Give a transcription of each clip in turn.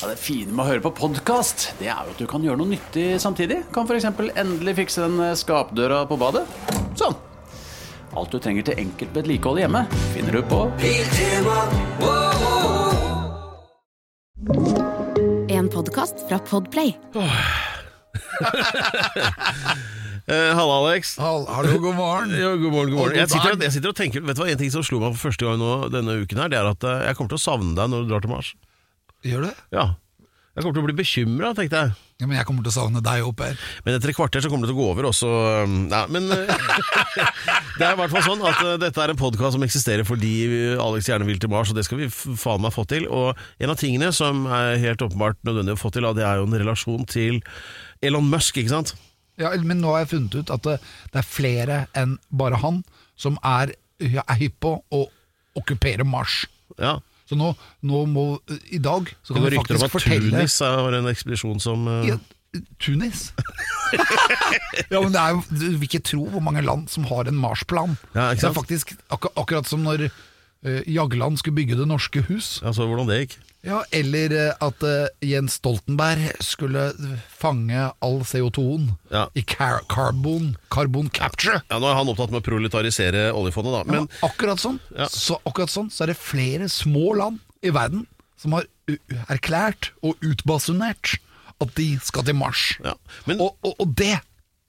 Ja, det fine med å høre på podkast, det er jo at du kan gjøre noe nyttig samtidig. Kan f.eks. endelig fikse den eh, skapdøra på badet. Sånn. Alt du trenger til enkelt vedlikehold hjemme, finner du på En podkast fra Podplay. Eh, Halla, Alex. Hall- Hallo, god morgen. Ja, god morgen, god morgen. Jeg sitter, dag. jeg sitter og tenker Vet du hva, En ting som slo meg for første gang nå denne uken, her Det er at eh, jeg kommer til å savne deg når du drar til Mars. Gjør det? Ja Jeg kommer til å bli bekymra, tenkte jeg. Ja, men jeg kommer til å savne deg opp her. Men etter et kvarter så kommer det til å gå over, og så um, Nei, men eh, Det er i hvert fall sånn at eh, dette er en podkast som eksisterer fordi Alex gjerne vil til Mars, og det skal vi faen meg få til. Og en av tingene som er helt åpenbart nødvendig å få til, det er jo en relasjon til Elon Musk, ikke sant? Ja, men nå har jeg funnet ut at det, det er flere enn bare han som er, ja, er hypp på å okkupere Mars. Ja. Så nå, nå må I dag så kan vi rykter om at Tunis har en ekspedisjon som eh, Ja, Tunis? ja, men det er Du vil ikke tro hvor mange land som har en Mars-plan. Ja, det er faktisk akkur akkurat som når uh, Jagland skulle bygge det norske hus. Ja, så hvordan det gikk? Ja, Eller eh, at eh, Jens Stoltenberg skulle fange all CO2-en Ja. i car carbon, carbon capture. Ja, Nå er han opptatt med å proletarisere oljefondet, da. Men Men akkurat, sånn, Ja. så, akkurat sånn så er det flere små land i verden som har erklært og utbasunert at de skal til Mars. Ja, men- og, og, og det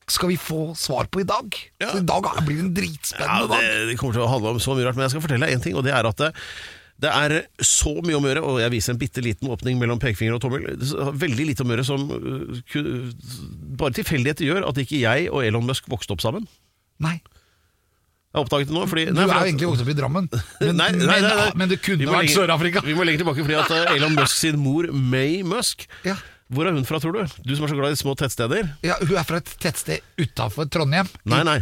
skal vi få svar på i dag. Ja. Så i dag blir det en ja, dritspennende det, dag. det kommer til å handle om så mye rart. Men jeg skal fortelle deg én ting, og det er at det, er så mye om å gjøre, og jeg viser en bitte liten åpning mellom pekefinger og tommel. Veldig lite om å gjøre som uh, Bare tilfeldigheter gjør at ikke jeg og Elon Musk vokste opp sammen. Nei, Jeg har oppdaget det nå. Fordi, du nei, er jo egentlig vokst opp i Drammen, men, Nei, nei, nei. Men, det kunne vært Sør-Afrika. Vi må lenger tilbake, fordi at uh, Elon Musk sin mor, May Musk Ja. Hvor er hun fra, tror du? Du som er så glad i små tettsteder? Ja, hun er fra et tettsted utafor Trondheim. Nei, nei.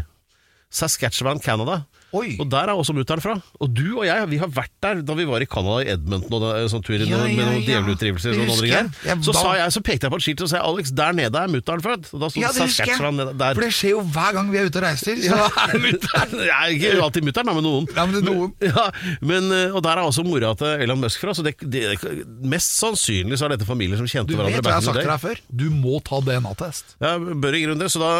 Saskatchewan, Canada. Oi. Og der er også mutter'n fra. Og du og jeg vi har vært der da vi var i Canada, i Edmonton, og da, sånn tur Ja, med noen ja. djevelutdrivelser. Så, da... sa jeg, så pekte jeg på et skilt og sa Alex, der nede er mutter'n født. Og da sto Ja, det husker Saskatchewan jeg. der. For det skjer jo hver gang vi er ute og reiser. Så er mutter'n er ikke alltid mutter'n, men noen. Ja, men det er noen. Ja, men, eh, og der er også mora til Elon Musk fra, så det, det, mest sannsynlig så er dette familier som kjente Du hverandre. vet hva jeg har sagt til deg før? Du må ta DNA-test. Ja, bør i grunnen det, så da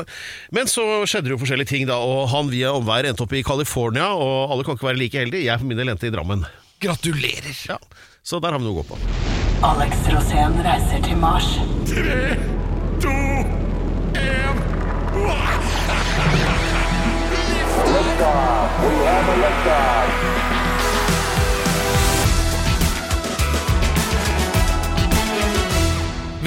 Men så skjedde det jo forskjellige ting, da. Og han via omveier endte opp i California, og alle kan ikke være like heldige. Jeg for min del endte i Drammen. Gratulerer. Ja, Så der har vi noe å gå på. Alex Rosén reiser til Mars.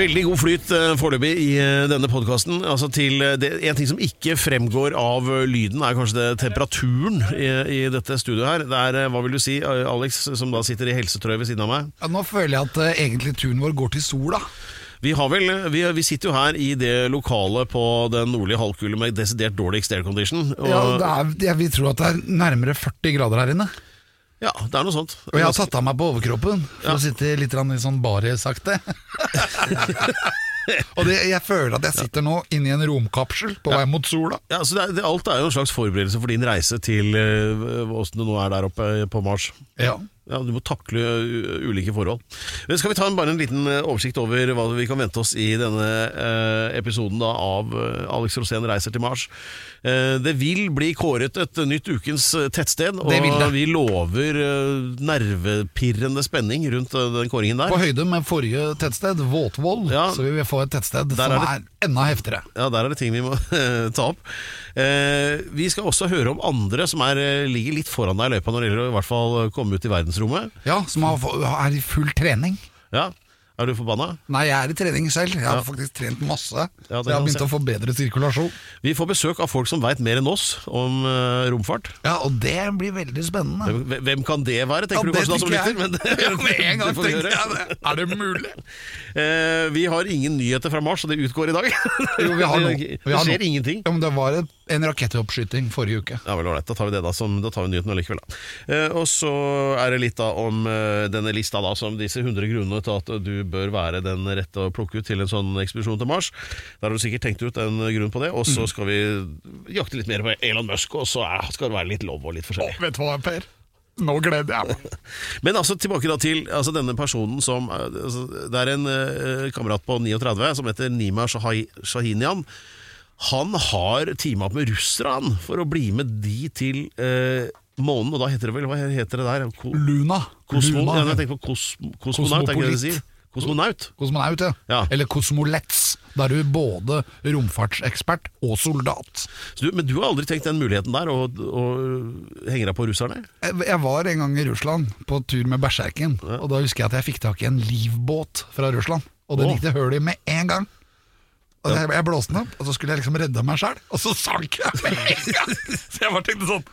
Veldig god flyt eh, foreløpig i eh, denne podkasten. Altså eh, en ting som ikke fremgår av lyden, er kanskje temperaturen i, i dette studioet her. Det er, hva vil du si, Alex, som da sitter i helsetrøye ved siden av meg? Ja, nå føler jeg at uh, egentlig turen vår går til sola. Vi, har vel, vi, vi sitter jo her i det lokalet på den nordlige halvkule med desidert dårligst aircondition. Ja, er, jeg vil tro at det er nærmere 40 grader her inne. Ja, det er noe sånt. Og jeg har tatt av meg på overkroppen for Ja. å sitte litt i sånn barisakte. Og det, jeg føler at jeg sitter nå inni en romkapsel på vei mot sola. Ja, så det er, det, Alt er jo en slags forberedelse for din reise til eh, åssen det nå er der oppe på Mars. Ja. Ja, Du må takle uh, ulike forhold. Men skal vi ta en, bare en liten uh, oversikt over hva vi kan vente oss i denne eh, episoden da, av Alex Rosén reiser til Mars? Eh, det vil bli kåret et nytt ukens tettsted, og Det vil det. vi lover eh, nervepirrende spenning rundt den kåringen der. På høyde med forrige tettsted, Våtvoll, Ja. så vil vi få et tettsted som er er, enda heftigere. Ja, Der er det ting vi må ta opp. Eh, vi skal også høre om andre som er, eh, ligger litt foran deg i løypa når det gjelder å i hvert fall komme ut i verdensrommet. Ja, som har, er i full trening. Ja, Er du forbanna? Nei, jeg er i trening selv. Jeg har Ja. faktisk trent masse. Ja, så jeg har begynt se. å få bedre sirkulasjon. Vi får besøk av folk som veit mer enn oss om eh, romfart. Ja, Og det blir veldig spennende. Hvem, hvem kan det være, tenker Ja, du kanskje da som lytter? Men det, Ja, med en gang tenkte gjøre. jeg det. Er det mulig? Eh, vi har ingen nyheter fra Mars, og det utgår i dag. Jo, vi har noe. det skjer noe. ingenting. Ja, men Det var et- en rakettoppskyting forrige uke. Ja vel, ålreit. Da tar vi det da, som, da tar vi nyheten allikevel. Da. Eh, og så er det litt da om eh, denne lista da, som disse 100 grunnene til at du bør være den rette å plukke ut til en sånn ekspedisjon til Mars. Der har du sikkert tenkt ut en grunn på det, og så skal vi jakte litt mer på Elon Musk, og så er, skal det være litt lov og litt forskjellig. Vet du hva, Per? Nå gleder jeg meg. Men altså tilbake da til altså, denne personen som eh, altså, Det er en eh, kamerat på 39 som heter Nima Shahinian. Han har teama opp med russere han, for å bli med de til eh, månen, og da heter det vel Hva heter det der? Ko Luna. kosmo Luna. ja, jeg tenker på kos kosmonaut, er ikke det de sier? Kosmonaut? Kosmonaut, ja. Ja. Eller kosmolets. Da er du både romfartsekspert og soldat. Du, men du har aldri tenkt den muligheten der, å henge deg på russerne? Jeg jeg var en gang i Russland på tur med Berserken, og da husker jeg at jeg fikk tak i en livbåt fra Russland. Og den Åh. gikk til høl med en gang. Og jeg, jeg blåste den opp, og så skulle jeg liksom redde meg sjæl, og så sank jeg med en gang! Så jeg bare tenkte sånn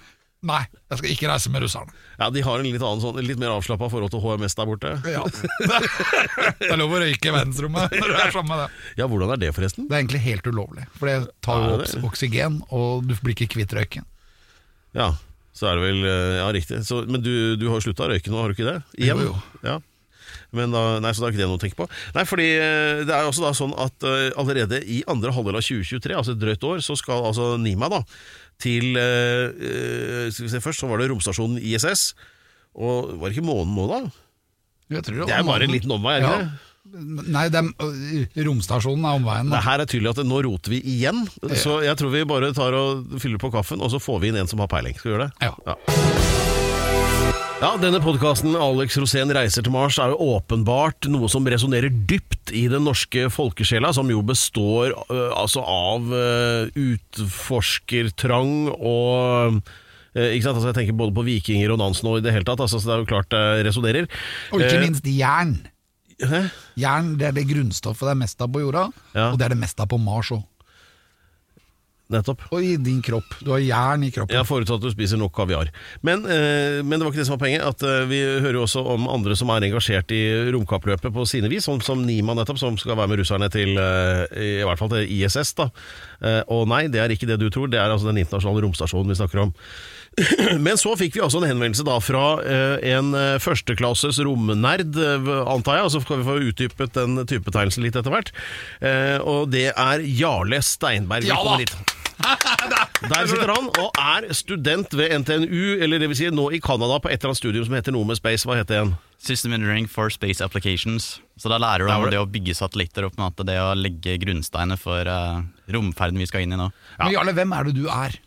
Nei, jeg skal ikke reise med russerne. Ja, De har en litt, annen, sånn, litt mer avslappa forhold til HMS der borte. Ja. Det er lov å røyke i verdensrommet når du er sammen med det. Ja, Hvordan er det, forresten? Det er egentlig helt ulovlig, for det tar jo opp oksygen, og du blir ikke kvitt røyken. Ja, så er det vel eh, Ja, riktig. Så, men du, du har slutta å røyke nå, har du ikke det? Igjen? Jo, jo. Ja. Men da, nei, Så da er ikke det noe å tenke på. Nei, fordi eh, det er også da sånn at uh, allerede i andre halvdel av 2023, altså et drøyt år, så skal altså Nima da til eh, Skal vi se, Først så var det romstasjonen ISS. Og var det ikke månen nå, da? Tror Det er bare en liten omvei, er det Ja. ikke? Nei, det er, ø, romstasjonen er omveien. Det her er tydelig at nå roter vi igjen, så jeg tror vi bare tar og fyller på kaffen, og så får vi inn en som har peiling. Skal vi gjøre det? Ja. Ja, denne podkasten 'Alex Rosén reiser til Mars' er jo åpenbart noe som resonnerer dypt i den norske folkesjela, som jo består uh, altså av uh, utforskertrang og uh, ikke sant? Altså, jeg tenker både på vikinger og Nansen og i det hele tatt, altså, så det er jo klart det resonnerer. Og ikke minst jern. hæ? Jern det er det grunnstoffet det er mest av på jorda, Ja. og det er det mest av på Mars òg. Nettopp. Og i din kropp. Du har jern i kroppen. Ja, Forutsatt at du spiser nok kaviar. Men, eh, men det var ikke det som var poenget. At eh, Vi hører jo også om andre som er engasjert i romkappløpet på sine vis, som, som Nima nettopp, som skal være med russerne til eh, i hvert fall til ISS. da. Eh, og nei, det er ikke det du tror, det er altså den internasjonale romstasjonen vi snakker om. Men så fikk vi altså en henvendelse da fra eh, en eh, førsteklasses romnerd, eh, antar jeg, og så skal vi få utdypet den typetegnelsen litt etter hvert. Eh, og det er Jarle Steinberg. Ja da! Der sitter han og er student ved NTNU, eller det vil si nå i Canada på et eller annet studium som heter noe med space. Hva heter det igjen? System Engineering for Space Applications. Så da lærer du Der om det. det å bygge satellitter og på en måte det å legge grunnsteiner for romferden vi skal inn i nå. Men Jarle, hvem er det du er?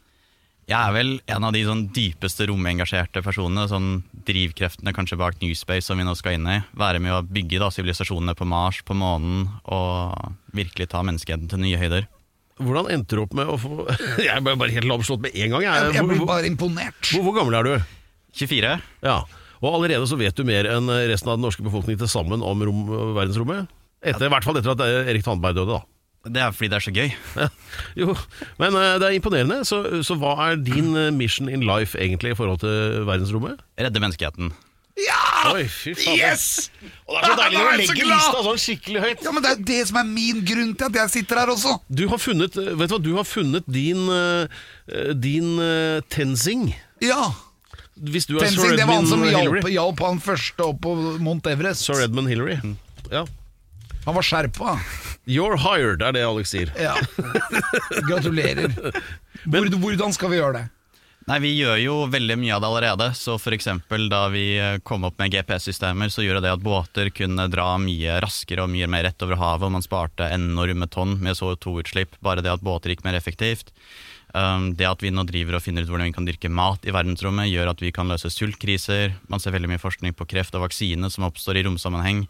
Jeg er vel en av de sånn dypeste romengasjerte personene. Sånn drivkreftene kanskje bak New Space som vi nå skal inn i. Være med å bygge da sivilisasjonene på Mars, på månen, og virkelig ta menneskeheten til nye høyder. Hvordan endte du opp med å få Jeg ble bare helt lamslått med en gang. Jeg. Jeg, jeg blir bare imponert. hvor, hvor gammel er du? 24. Ja, Og allerede så vet du mer enn resten av den norske befolkningen til sammen om rom, verdensrommet? Etter, I hvert fall etter at Erik Tandberg døde, da. Det er fordi det er så gøy. Ja, jo, men eh, det er imponerende. Så, så hva er din eh, mission in life egentlig i forhold til verdensrommet? Redde menneskeheten. Oi, fy faen. Yes! Og det er så deilig å når du legger lista sånn skikkelig høyt. Ja, men Det er det som er min grunn til at jeg sitter her også. Du har funnet, eh, vet du hva, du har funnet din, din uh, Tenzing. Ja. Hvis du er Tenzing, Sir det var han som hjalp, hjalp han første opp på Mount Everest. Sir Edmund Hillary. Ja. Han var skjerpa. You're hired, er det Alex sier. Ja. Gratulerer. Hvor, hvordan skal vi gjøre det? Nei, Vi gjør jo veldig mye av det allerede. Så for Da vi eh, kom opp med GPS-systemer, så gjorde det at båter kunne dra mye raskere og mye mer rett over havet, og man sparte enorme tonn med CO2-utslipp. Bare det at båter gikk mer effektivt. Um, det at vi nå driver og finner ut hvordan vi kan dyrke mat i verdensrommet, gjør at vi kan løse sultkriser. Man ser veldig mye forskning på kreft og vaksine som oppstår i romsammenheng.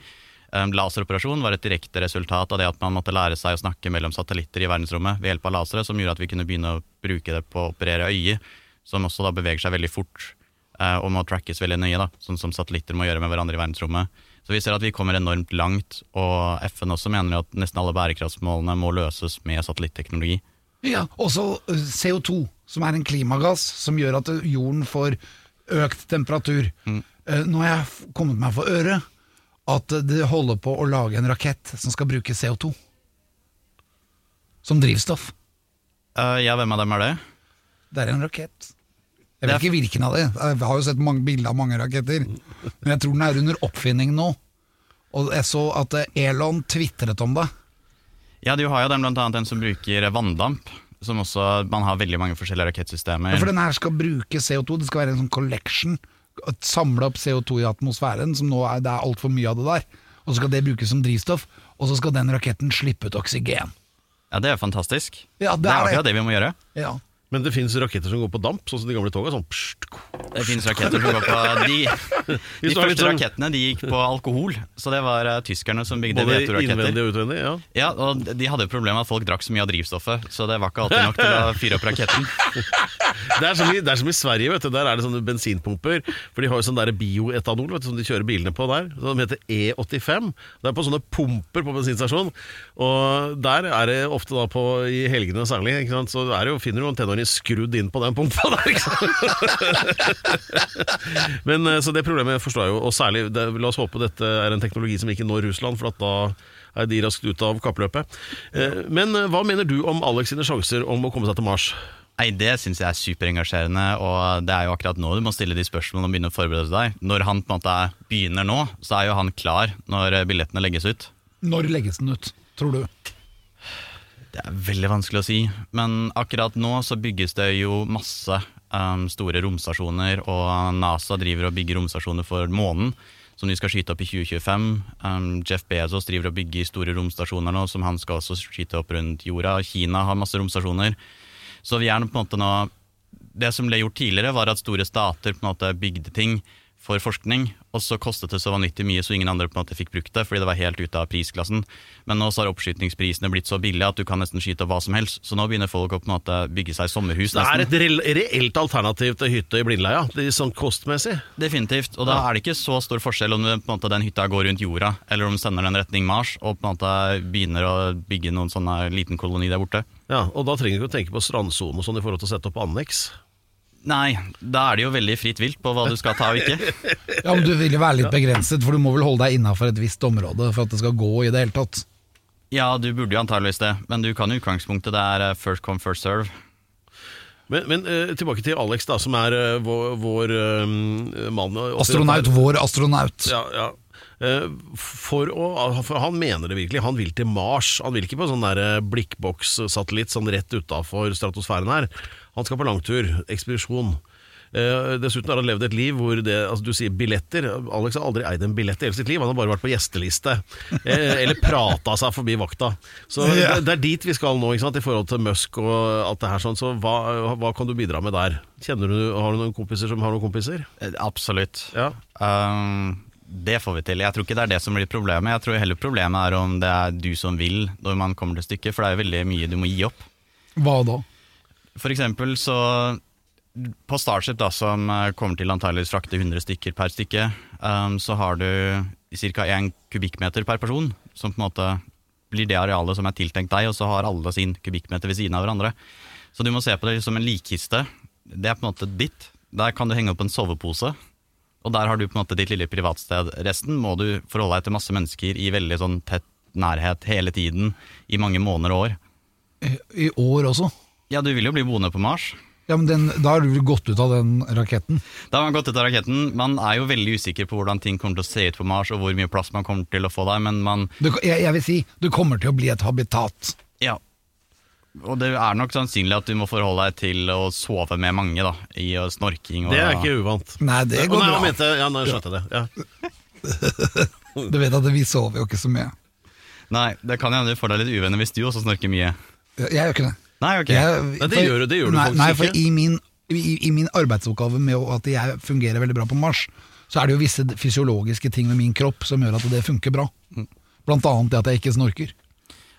Um, laseroperasjon var et direkte resultat av det at man måtte lære seg å snakke mellom satellitter i verdensrommet ved hjelp av lasere, som gjorde at vi kunne begynne å bruke det på å operere øyet som også da beveger seg veldig fort eh, og må trackes veldig nøye, da, sånn som satellitter må gjøre med hverandre i verdensrommet. Så vi ser at vi kommer enormt langt, og FN også mener at nesten alle bærekraftsmålene må løses med satellitteknologi. Ja, Også CO2, som er en klimagass som gjør at jorden får økt temperatur. Mm. Nå har jeg kommet meg for øre at de holder på å lage en rakett som skal bruke CO2 som drivstoff. Uh, ja, hvem av dem er det? Det er en rakett. Jeg vet ikke hvilken av det. Jeg har jo sett mange bilder av mange raketter. Men jeg tror den er under oppfinning nå. Og jeg så at Elon tvitret om det. Ja, du har jo den blant annet en som bruker vanndamp, som også, man har veldig mange forskjellige rakettsystemer. Ja, For den her skal bruke CO2. Det skal være en sånn collection samle opp CO2 i atmosfæren, som nå er, det er altfor mye av det der. Og så skal det brukes som drivstoff, og så skal den raketten slippe ut oksygen. Ja, Det er fantastisk. Ja, det det er det. akkurat det vi må gjøre. Ja. Men det fins raketter som går på damp, sånn som de gamle toga. Sånn, pst, Det finnes raketter som går på De, de første sånn- rakettene de gikk på alkohol, så det var uh, tyskerne som bygde både vetoraketter. innvendig og utvendig. Ja. Ja, og de hadde problemet med at folk drakk så mye av drivstoffet, så det var ikke alltid nok til å fyre opp raketten. Det, er som i, det er som i Sverige, vet du. der er det sånne bensinpumper. For de har jo sånn bioetanol vet du, som de kjører bilene på der. Som heter E85. Det er på sånne pumper på bensinstasjon. Og der er det ofte da på i helgene særlig, så er det jo, finner du noen tenåringer skrudd inn på den pumpa der. ikke sant? Men eh, Så det problemet forstår jeg jo, og særlig det, La oss håpe dette er en teknologi som ikke når Russland, for at da er de raskt ute av kappløpet. Eh, Men eh, hva mener du om Alex sine sjanser om å komme seg til Mars? Nei, Det syns jeg er superengasjerende, og det er jo akkurat nå du må stille de spørsmålene og begynne å forberede deg. Når han på en måte er- begynner nå, så er jo han klar når billettene legges ut. Når legges den ut, tror du? Det er veldig vanskelig å si, men akkurat nå så bygges det jo masse um, store romstasjoner, og NASA driver og bygger romstasjoner for månen, som de skal skyte opp i 2025. Um, Jeff Bezos driver og bygger store romstasjoner nå, som han skal også skyte opp rundt jorda. Kina har masse romstasjoner. Så vi er på en måte nå Det som ble gjort tidligere, var at store stater på en måte bygde ting for forskning, og så kostet det så vanvittig mye så ingen andre på en måte fikk brukt det, fordi det var helt ute av prisklassen. Men nå så har oppskytningsprisene blitt så billige at du kan nesten skyte hva som helst. Så nå begynner folk å på en måte bygge seg sommerhus. Det er nesten. et reelt alternativ til hytte i Blindleia, det sånn kostmessig. Definitivt. Og da er det ikke så stor forskjell om måte, den hytta går rundt jorda, eller om den sender den retning Mars og på en måte begynner å bygge noen sånne liten koloni der borte. Ja, og da trenger du ikke å tenke på strandsone og sånn i forhold til å sette opp anneks. Nei, da er det jo veldig fritt vilt på hva du skal ta og ikke. Ja, men Du vil jo være litt begrenset, for du må vel holde deg innafor et visst område for at det skal gå i det hele tatt. Ja, du burde jo antageligvis det, men du kan i utgangspunktet det er eh, first come, first serve. Men, men eh, tilbake til Alex, da, som er eh, vår, vår eh, mann. Astronaut, vår astronaut. Ja, ja. For, å, for Han mener det virkelig. Han vil til Mars. Han vil ikke på sånn blikkbokssatellitt sånn rett utafor stratosfæren her. Han skal på langtur. Ekspedisjon. Uh, dessuten har han levd et liv hvor det altså Du sier billetter. Alex har aldri eid en billett i hele sitt liv. Han har bare vært på gjesteliste. Uh, eller prata seg forbi vakta. Så Ja. det, det er dit vi skal nå, ikke sant i forhold til Musk og alt det her. sånn Så hva, hva kan du bidra med der? Kjenner du, Har du noen kompiser som har noen kompiser? Eh, Absolutt. Ja. Um, det får vi til. Jeg tror ikke det er det som blir problemet. Jeg tror heller problemet er om det er du som vil når man kommer til stykket, for det er jo veldig mye du må gi opp. Hva da? For eksempel så På Starship, da, som eh, kommer til antageligvis frakte 100 stykker per stykke, um, så har du ca. 1 kubikkmeter per person, som på en måte blir det arealet som er tiltenkt deg, og så har alle sin kubikkmeter ved siden av hverandre. Så du må se på det som en likkiste. Det er på en måte ditt. Der kan du henge opp en sovepose, og der har du på en måte ditt lille privatsted. Resten må du forholde deg til masse mennesker i veldig sånn tett nærhet hele tiden, i mange måneder og år. I år også? Ja, du vil jo bli boende på Mars. Ja, men den, Da har du vel gått ut av den raketten? Da har man gått ut av raketten. Man er jo veldig usikker på hvordan ting kommer til å se ut på Mars, og hvor mye plass man kommer til å få der, men man Du, jeg, jeg vil si, du kommer til å bli et habitat. Ja. Og det er nok sannsynlig at du må forholde deg til å sove med mange, da, i snorking og Det er ikke uvant. Nei, det går bra. mente, ja, nei, skjønte jeg det. Ja. Du vet at vi sover jo ikke så mye. Nei, det kan hende du får deg litt uvenner hvis du også snorker mye. Jeg gjør ikke det. Nei, ok. Jeg, Nei, det gjør det gjør du nei, faktisk nei, for ikke. I min, i, I min arbeidsoppgave med at jeg fungerer veldig bra på Mars, så er det jo visse fysiologiske ting med min kropp som gjør at det funker bra. Mm. Blant annet det at jeg ikke snorker.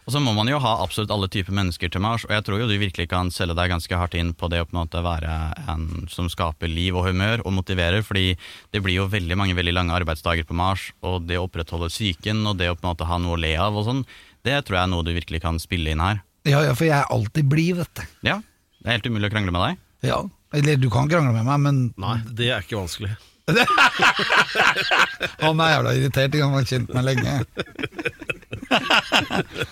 Og så må man jo ha absolutt alle typer mennesker til Mars, og jeg tror jo du virkelig kan selge deg ganske hardt inn på det å på en måte være en som skaper liv og humør og motiverer, fordi det blir jo veldig mange veldig lange arbeidsdager på Mars, og det å opprettholde psyken og det å på en måte ha noe å le av og sånn, det tror jeg er noe du virkelig kan spille inn her. Ja, ja, for jeg er alltid blid, vet du. Ja, det er helt umulig å krangle med deg. Ja. Eller du kan krangle med meg, men Nei, det er ikke vanskelig. han er jævla irritert, han har kjent meg lenge.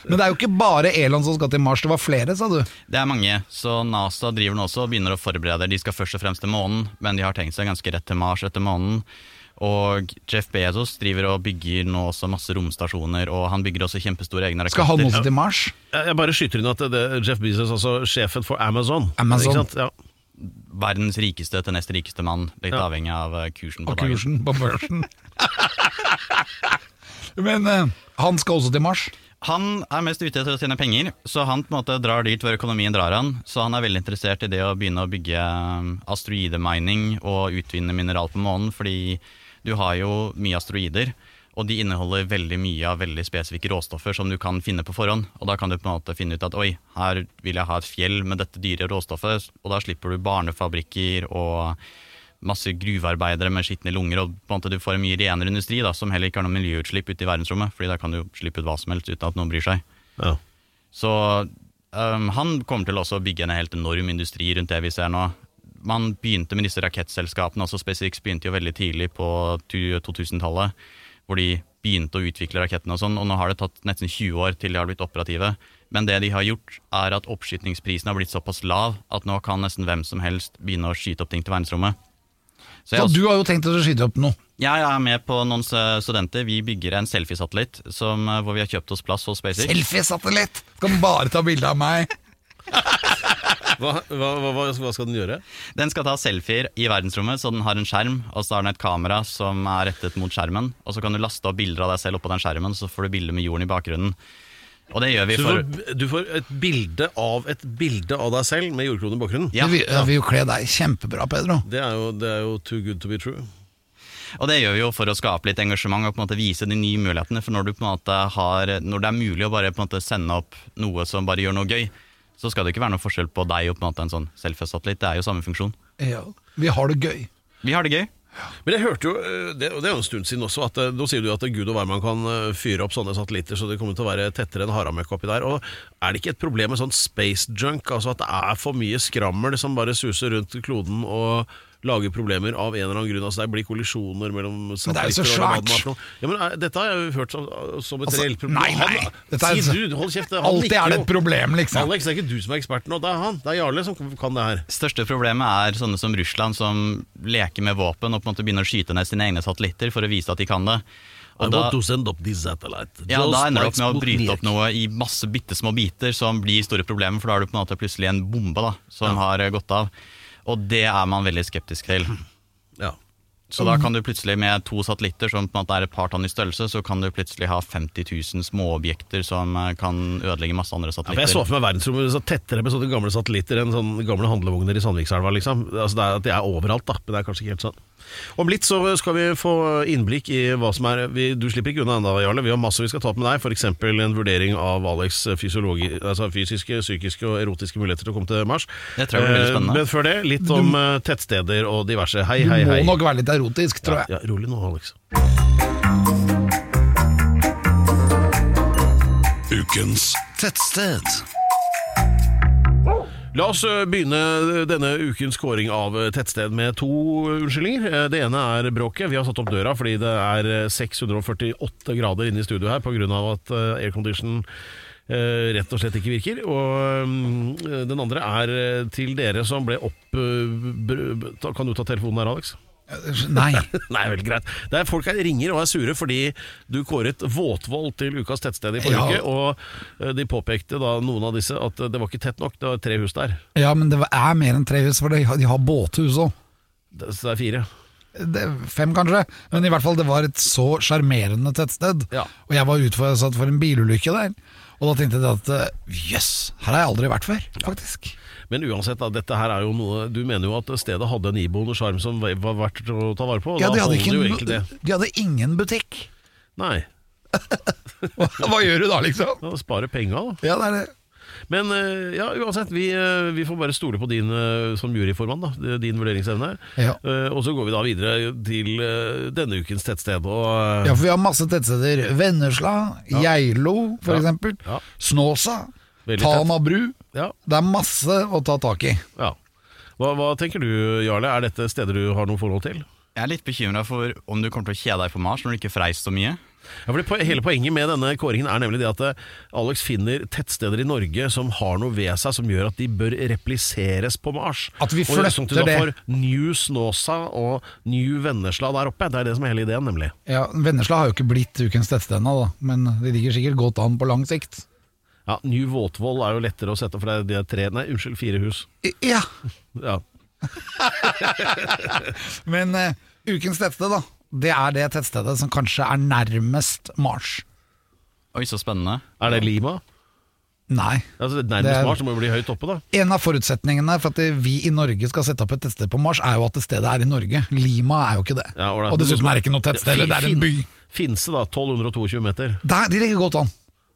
men det er jo ikke bare Elon som skal til Mars, det var flere, sa du? Det er mange, så NASA driver nå også og begynner å forberede. De skal først og fremst til månen, men de har tenkt seg ganske rett til Mars etter månen. Og Jeff Bezos driver og bygger nå også masse romstasjoner, og han bygger også kjempestore egne raketter. Skal han også til Mars? Jeg jeg bare skyter inn at det, Jeff Bezos, altså sjefen for Amazon Amazon. Ikke sant? Ja. verdens rikeste til nest rikeste mann, litt Ja. avhengig av eh, kursen på Og dagen. kursen på børsen. Men uh, han skal også til Mars. Han er mest ute etter å tjene penger, så han på en måte drar dit hvor økonomien drar han. Så han er veldig interessert i det å begynne å bygge um, asteroidemining og utvinne mineral på månen, fordi du har jo mye asteroider, og de inneholder veldig mye av veldig spesifikke råstoffer som du kan finne på forhånd. Og da kan du på en måte finne ut at oi, her vil jeg ha et fjell med dette dyre råstoffet, og da slipper du barnefabrikker og masse gruvearbeidere med skitne lunger, og på en måte du får en mye renere industri da, som heller ikke har noe miljøutslipp ute i verdensrommet, fordi da kan du slippe ut hva som helst uten at noen bryr seg. Ja. Så um, han kommer til også å bygge en helt enorm industri rundt det vi ser nå. Man begynte med disse rakettselskapene, altså SpaceX begynte jo veldig tidlig på 2000-tallet, hvor de begynte å utvikle rakettene og sånn, og nå har det tatt nesten 20 år til de har blitt operative. Men det de har gjort, er at oppskytningsprisen har blitt såpass lav at nå kan nesten hvem som helst begynne å skyte opp ting til verdensrommet. Så Så også- du har jo tenkt å skyte opp noe. jeg er med på noen studenter. Vi bygger en selfiesatellitt som, eh, hvor vi har kjøpt oss plass hos SpaceX. Selfiesatellitt! Kan bare ta bilde av meg? Hva, hva, hva, skal den gjøre? Den skal ta selfier i verdensrommet, så den har en skjerm, og så har den et kamera som er rettet mot skjermen. Og så kan du laste opp bilder av deg selv oppå den skjermen, så får du bilder med jorden i bakgrunnen. Og det gjør vi Du for får, du får et bilde av et bilde av deg selv med jordkloden i bakgrunnen. ja, Det vil, vi vil jo kle deg kjempebra, Pedro. Det, er jo, det er jo too good to be true. Og det gjør vi jo for å skape litt engasjement og på en måte vise de nye mulighetene. For når, du på en måte har, når det er mulig å bare på en måte sende opp noe som bare gjør noe gøy, så skal det ikke være noe forskjell på deg og på en måte en sånn selfie-satellitt. Det er jo samme funksjon. Ja. Vi har det gøy. Vi har det gøy. Men jeg hørte jo, eh, det, og det er jo en stund siden også, at eh, nå sier du at gud og hvermann kan eh, fyre opp sånne satellitter, så det kommer til å være tettere enn haramøkk oppi der. Og er det ikke et problem med sånn space junk, altså at det er for mye skrammel som bare suser rundt kloden og lager problemer av en eller annen grunn? Altså det blir kollisjoner mellom Men det er jo så satellitter og svært. Ja, men er, Dette har jeg jo hørt som, som et Altså, reelt problem. nei, nei. Han- Dette er- Si du, hold kjeft. han Alltid er det et problem, liksom. Alex, det er ikke du som er eksperten nå, det er han. Det er Jarle som kan det her. Største problemet er sånne som Russland som leker med våpen og på en måte begynner å skyte ned sine egne satellitter for å vise at de kan det. I Og da, want to send up this satellite. ja, da ender det opp med å bryte opp noe i masse bitte små biter som blir store problemer, for da har du på en måte plutselig en bombe da, som har eh, gått av. Og det er man veldig skeptisk til. Ja. Så da kan du plutselig med to satellitter som på en måte er et par tonn i størrelse, så kan du plutselig ha 50 000 småobjekter som eh, kan ødelegge masse andre Ja, for jeg så for meg verdensrommet så tettere med sånne gamle satellitter enn sånne gamle handlevogner i Sandvikselva. Liksom. Altså det er at de er overalt, da, men det er kanskje ikke helt sånn. Om litt så skal vi få innblikk i hva som er vi, Du slipper ikke unna ennå, Jarle. Vi har masse vi skal ta opp med deg. F.eks. en vurdering av Alex' altså fysiske, psykiske og erotiske muligheter til å komme til Mars. Det tror jeg blir Eh, spennende. Men før det, litt om du, tettsteder og diverse. Hei, Du hei, Du må nok være litt erotisk, tror jeg. Ja, rolig nå, Alex. Ukens tettsted. La oss begynne denne ukens kåring av tettsted med to unnskyldninger. Eh, Det ene er bråket. Vi har satt opp døra fordi det er 648 grader inne i studio her pga. at aircondition rett og slett ikke virker. Og den andre er til dere som ble opp... Kan du ta telefonen her, Alex? Nei. Nei, vel greit. Det er Folk her ringer og er sure fordi du kåret Våtvoll til ukas tettsted i forrige Ja. uke. Og de påpekte da noen av disse at det var ikke tett nok. Det var tre hus der. Ja, men det er mer enn tre hus, for de har, båthus òg. Så det er fire. Fem, kanskje. Men i hvert fall, det var et så sjarmerende tettsted. Ja. Og jeg var utsatt for en bilulykke der. Og da tenkte jeg at jøss, jøss, her har jeg aldri vært før, faktisk. Men uansett, da, dette her er jo noe Du mener jo at stedet hadde en iboende sjarm som var verdt å ta vare på? Ja, de hadde, ikke de hadde ingen butikk. Nei. Hva, hva gjør du da, liksom? Ja, Spare penga, da. Ja, det er det. Men eh, ja, uansett, vi, eh, vi får bare stole på din eh, som juryformann, da. Din vurderingsevne. Ja. Og så går vi da videre til denne ukens tettsted. Og, Ja, for vi har masse tettsteder. Vennesla, Geilo for Ja. Ja. Snåsa, Veldig tett. Tana bru. Ja, Det er masse å ta tak i. ja. Hva, hva tenker du, Jarle? Er dette steder du har noe forhold til? Jeg er litt bekymra for om du kommer til å kjede deg på Mars når du ikke freis så mye. Ja, for Hele poenget med denne kåringen er nemlig det at eh, Alex finner tettsteder i Norge som har noe ved seg som gjør at de bør repliseres på Mars. At vi Og flytter og det. For New Snåsa og New Vennesla der oppe. Det er det som er hele ideen, nemlig. Ja, Vennesla har jo ikke blitt ukens tettsted ennå, men de ligger sikkert godt an på lang sikt. Ja, New Våtvoll er jo lettere å sette, for det er, det er tre Nei, unnskyld, fire hus. Ja, Ja. Men eh, ukens tettsted, da. Det er det tettstedet som kanskje er nærmest Mars. Oi, så spennende. Er det Lima? Nei. Altså, Det nærmest det, Mars, så må jo bli høyt oppe, da. En av forutsetningene for at vi i Norge skal sette opp et tettsted på Mars, er jo at det stedet er i Norge. Lima er jo ikke det. Ja, og dessuten er det ikke noe tettsted, det er en by. Finse, da. 1222 meter. Der, de ligger godt an.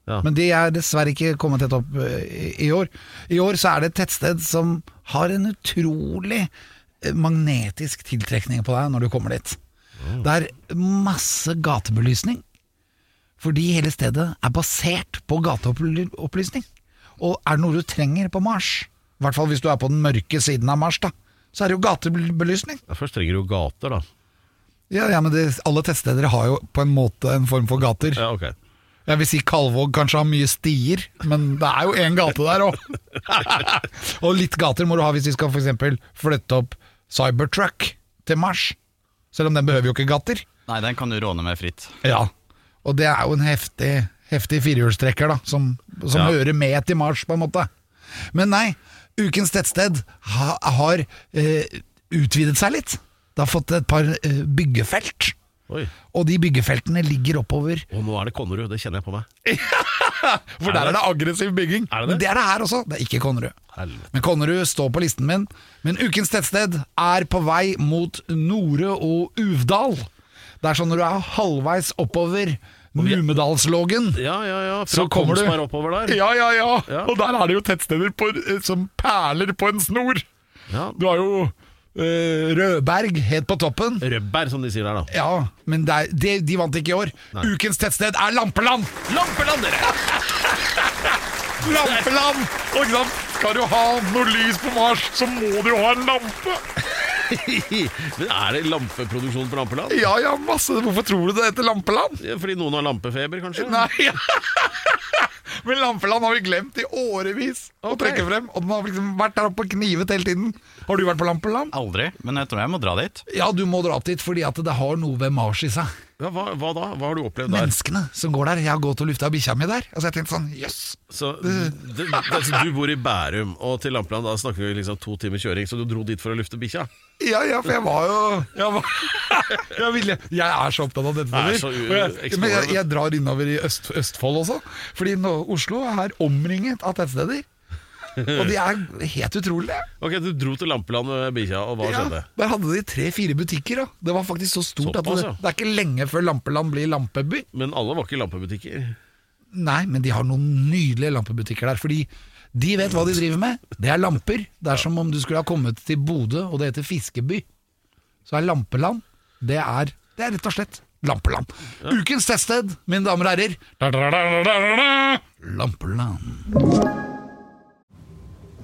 Ja. Men de er dessverre ikke kommet tett opp eh, i, år. I år så er det et tettsted som har en utrolig eh, magnetisk tiltrekning på deg når du kommer dit. Det er masse gatebelysning, fordi hele stedet er basert på gateopplysning. Og er det noe du trenger på Mars, i hvert fall hvis du er på den mørke siden av Mars, da, så er det jo gatebelysning. Ja, først trenger du gater, da. Ja, ja, men det, alle tettsteder har jo på en måte en form for gater. Ja, ok. Jeg vil si Kalvåg kanskje har mye stier, men det er jo én gate der òg. og litt gater må du ha hvis vi skal eksempel flytte opp Cybertruck til Mars. Selv om den behøver jo ikke gater. Nei, den kan du råne med fritt. Ja, Og det er jo en heftig, heftig firehjulstrekker da, som, som Ja. hører med til Mars, på en måte. Men nei, ukens tettsted ha, har eh, utvidet seg litt. Det har fått et par eh, byggefelt. Oi. Og de byggefeltene ligger oppover Og nå er det Konnerud, det kjenner jeg på meg. For der er det aggressiv bygging. Er det det? Men det er det her også. Det er ikke Konnerud. Helvete. Men Konnerud står på listen min. Men ukens tettsted er på vei mot Nore og Uvdal. Det er sånn når du er halvveis oppover vi- Numedalslågen. Ja, ja, ja. Så kommer du- Kongsberg oppover der. Ja, ja, ja, Ja. Og der er det jo tettsteder på, eh, som perler på en snor. Ja. Du har jo Rødberg helt på toppen. Rødberg, som de sier der, da. Ja, men det er, de, de vant ikke i år. Nei. Ukens tettsted er Lampeland! Lampeland, dere! Lampeland! Og? Skal du ha noe lys på Mars, så må du jo ha en lampe. Men er det lampeproduksjon på Lampeland? Ja, ja, masse. Hvorfor tror du det heter Lampeland? Ja, Fordi noen har lampefeber, kanskje? Nei, Men Lampeland har vi glemt i årevis å trekke frem. Og den har liksom vært der oppe og knivet hele tiden. Har du vært på Lampeland? Aldri, men jeg tror jeg må dra dit. Ja, du må dra opp dit fordi at det har noe ved Mars i seg. Ja, hva, hva da? Hva har du opplevd der? Menneskene som går der. Jeg har gått og lufta bikkja mi der. Altså jeg tenkte sånn, jøss. Så, det, det, altså, du bor i Bærum, og til Lampeland da snakker vi liksom to timer kjøring, så du dro dit for å lufte bikkja? Ja, ja, for jeg var jo Jeg, var, jeg, ville, jeg er så opptatt av dette. Jeg er så jeg, men jeg, jeg drar innover i Øst, Østfold også. Fordi nå, Oslo er omringet av tettsteder. Og de er helt utrolige. Ok, Du dro til Lampeland med bikkja, og hva Ja, skjedde? der hadde de tre-fire butikker. Da. Det var faktisk så stort at det, det er ikke lenge før Lampeland blir lampeby. Men alle var ikke lampebutikker. Nei, men de har noen nydelige lampebutikker der. Fordi de vet hva de driver med. Det er lamper. Det er som om du skulle ha kommet til Bodø, og det heter Fiskeby. Så er Lampeland Det er, det er rett og slett Lampeland. Ukens teststed, mine damer og herrer. Da, da, da. Lampeland.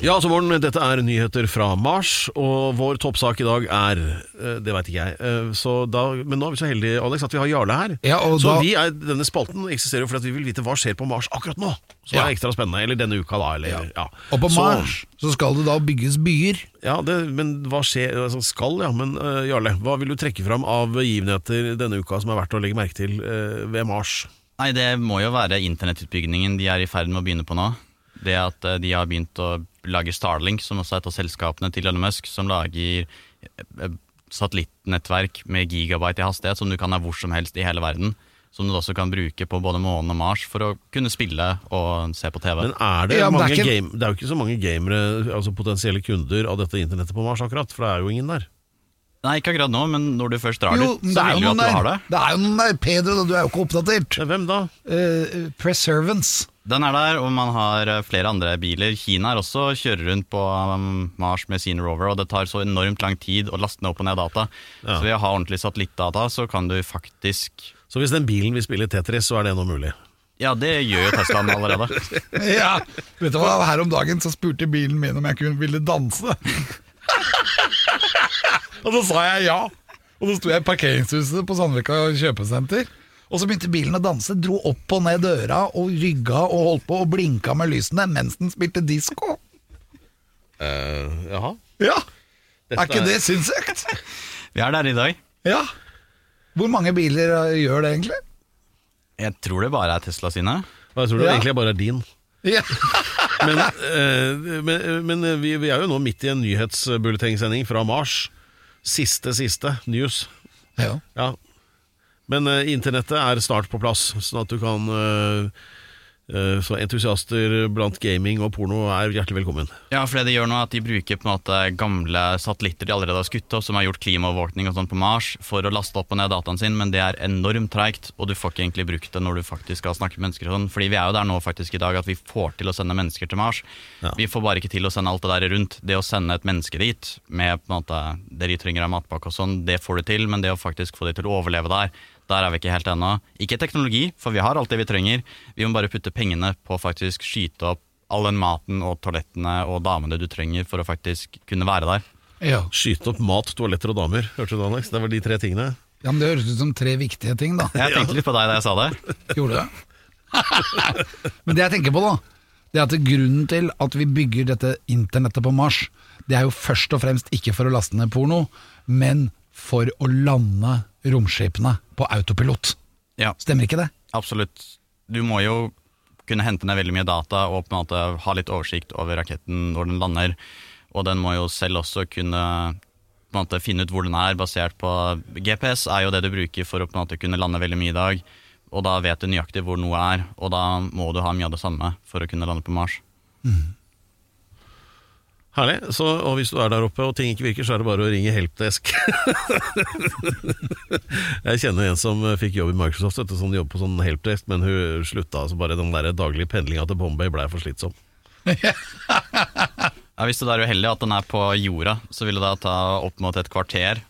Ja, altså Morten, dette er nyheter fra Mars, og vår toppsak i dag er eh, Det veit ikke jeg. eh, Så da, men nå er vi så heldige Alex, at vi har Jarle her. Ja, og så da- vi er, denne spalten eksisterer jo fordi at vi vil vite hva skjer på Mars akkurat nå. Så det Ja. er ekstra spennende. Eller denne uka, da. Eller, ja. Og på Så- Mars så skal det da bygges byer. Ja, det, men hva skjer altså Skal, ja. Men uh, Jarle, hva vil du trekke fram av begivenheter denne uka som er verdt å legge merke til uh, ved Mars? Nei, det må jo være internettutbyggingen de er i ferd med å begynne på nå. Det at eh, de har begynt å lage Starlink, som også er et av selskapene til Elon Musk, som lager eh, satellittnettverk med gigabyte i hastighet som du kan ha hvor som helst i hele verden. Som du også kan bruke på både månen og Mars for å kunne spille og se på TV. Men er det, Ja, men det er ikke- game, det er jo ikke så mange gamere, altså potensielle kunder av dette internettet på Mars akkurat, for det er jo ingen der. Nei, ikke akkurat nå, men når du først drar Jo, dit, så er vil jo at du har det. Det er jo noen der, Pedro, da, du er jo ikke oppdatert. Hvem da? Uh, Preservance. Den er der, og man har eh, flere andre biler. Kina er også kjører rundt på um, Mars med sin rover, og det tar så enormt lang tid å laste ned opp og ned data. Ja. Så ved å ha ordentlig satellittdata, så kan du faktisk Så hvis den bilen vil spille Tetris, så er det nå mulig? Ja, det gjør jo Teslaen allerede. Ja, vet du hva, Her om dagen så spurte bilen min om jeg kunne ville danse. og så sa jeg ja. Og så sto jeg i parkeringshuset på Sandvika kjøpesenter. Og så begynte bilen å danse, dro opp og ned døra og rygga og holdt på og blinka med lysene mens den spilte disko. Uh, jaha. Ja, Dette er ikke det sinnssykt? Vi er der i dag. Ja. Hvor mange biler uh, gjør det egentlig? Jeg tror det bare er Tesla sine. Og jeg tror det Ja. egentlig bare er din. Ja. Men, uh, men, men vi, vi er jo nå midt i en nyhetsbulletengsending fra Mars. Siste, siste news. ja. Ja. Men uh, internettet er snart på plass, sånn at du kan eh, Så entusiaster blant gaming og porno er hjertelig velkommen. Ja, for det de gjør nå er at de bruker på en måte gamle satellitter de allerede har skutt opp, som har gjort klimaovervåkning og sånn på Mars, for å laste opp og ned dataen sin, men det er enormt treigt, og du får ikke egentlig brukt det når du faktisk skal snakke med mennesker og sånn. Fordi vi er jo der nå faktisk i dag at vi får til å sende mennesker til Mars. Ja. Vi får bare ikke til å sende alt det der rundt. Det å sende et menneske dit med på en måte det de trenger av matpakke og sånn, det får du til, men det å faktisk få de til å overleve der, der er vi ikke helt ennå. Ikke teknologi, for vi har alt det vi trenger. Vi må bare putte pengene på å faktisk skyte opp all den maten og toalettene og damene du trenger for å faktisk kunne være der. ja. Skyte opp mat, toaletter og damer. Hørte du det, Alex? Det var de tre tingene. Ja, men Det høres ut som tre viktige ting, da. Jeg tenkte litt på deg da jeg sa det. Gjorde det? Men det jeg tenker på, da, det er at grunnen til at vi bygger dette internettet på Mars, det er jo først og fremst ikke for å laste ned porno, men for å lande romskipene på autopilot. Ja, Stemmer ikke det? absolutt. Du må jo kunne hente ned veldig mye data og på en måte ha litt oversikt over raketten når den lander. Og den må jo selv også kunne på en måte finne ut hvor den er, basert på GPS er jo det du bruker for å på en måte kunne lande veldig mye i dag. Og da vet du nøyaktig hvor noe er, og da må du ha mye av det samme for å kunne lande på Mars. Herlig. Så, og hvis du er der oppe og ting ikke virker, så er det bare å ringe Helpdesk. jeg kjenner en som fikk jobb i Microsoft, Etter sånn som jobber på sånn Helpdesk, men hun slutta. Altså bare den der daglige pendlinga til Bombay blei for slitsom. Ja, hvis du er uheldig at den er på jorda, så vil det da ta opp mot et kvarter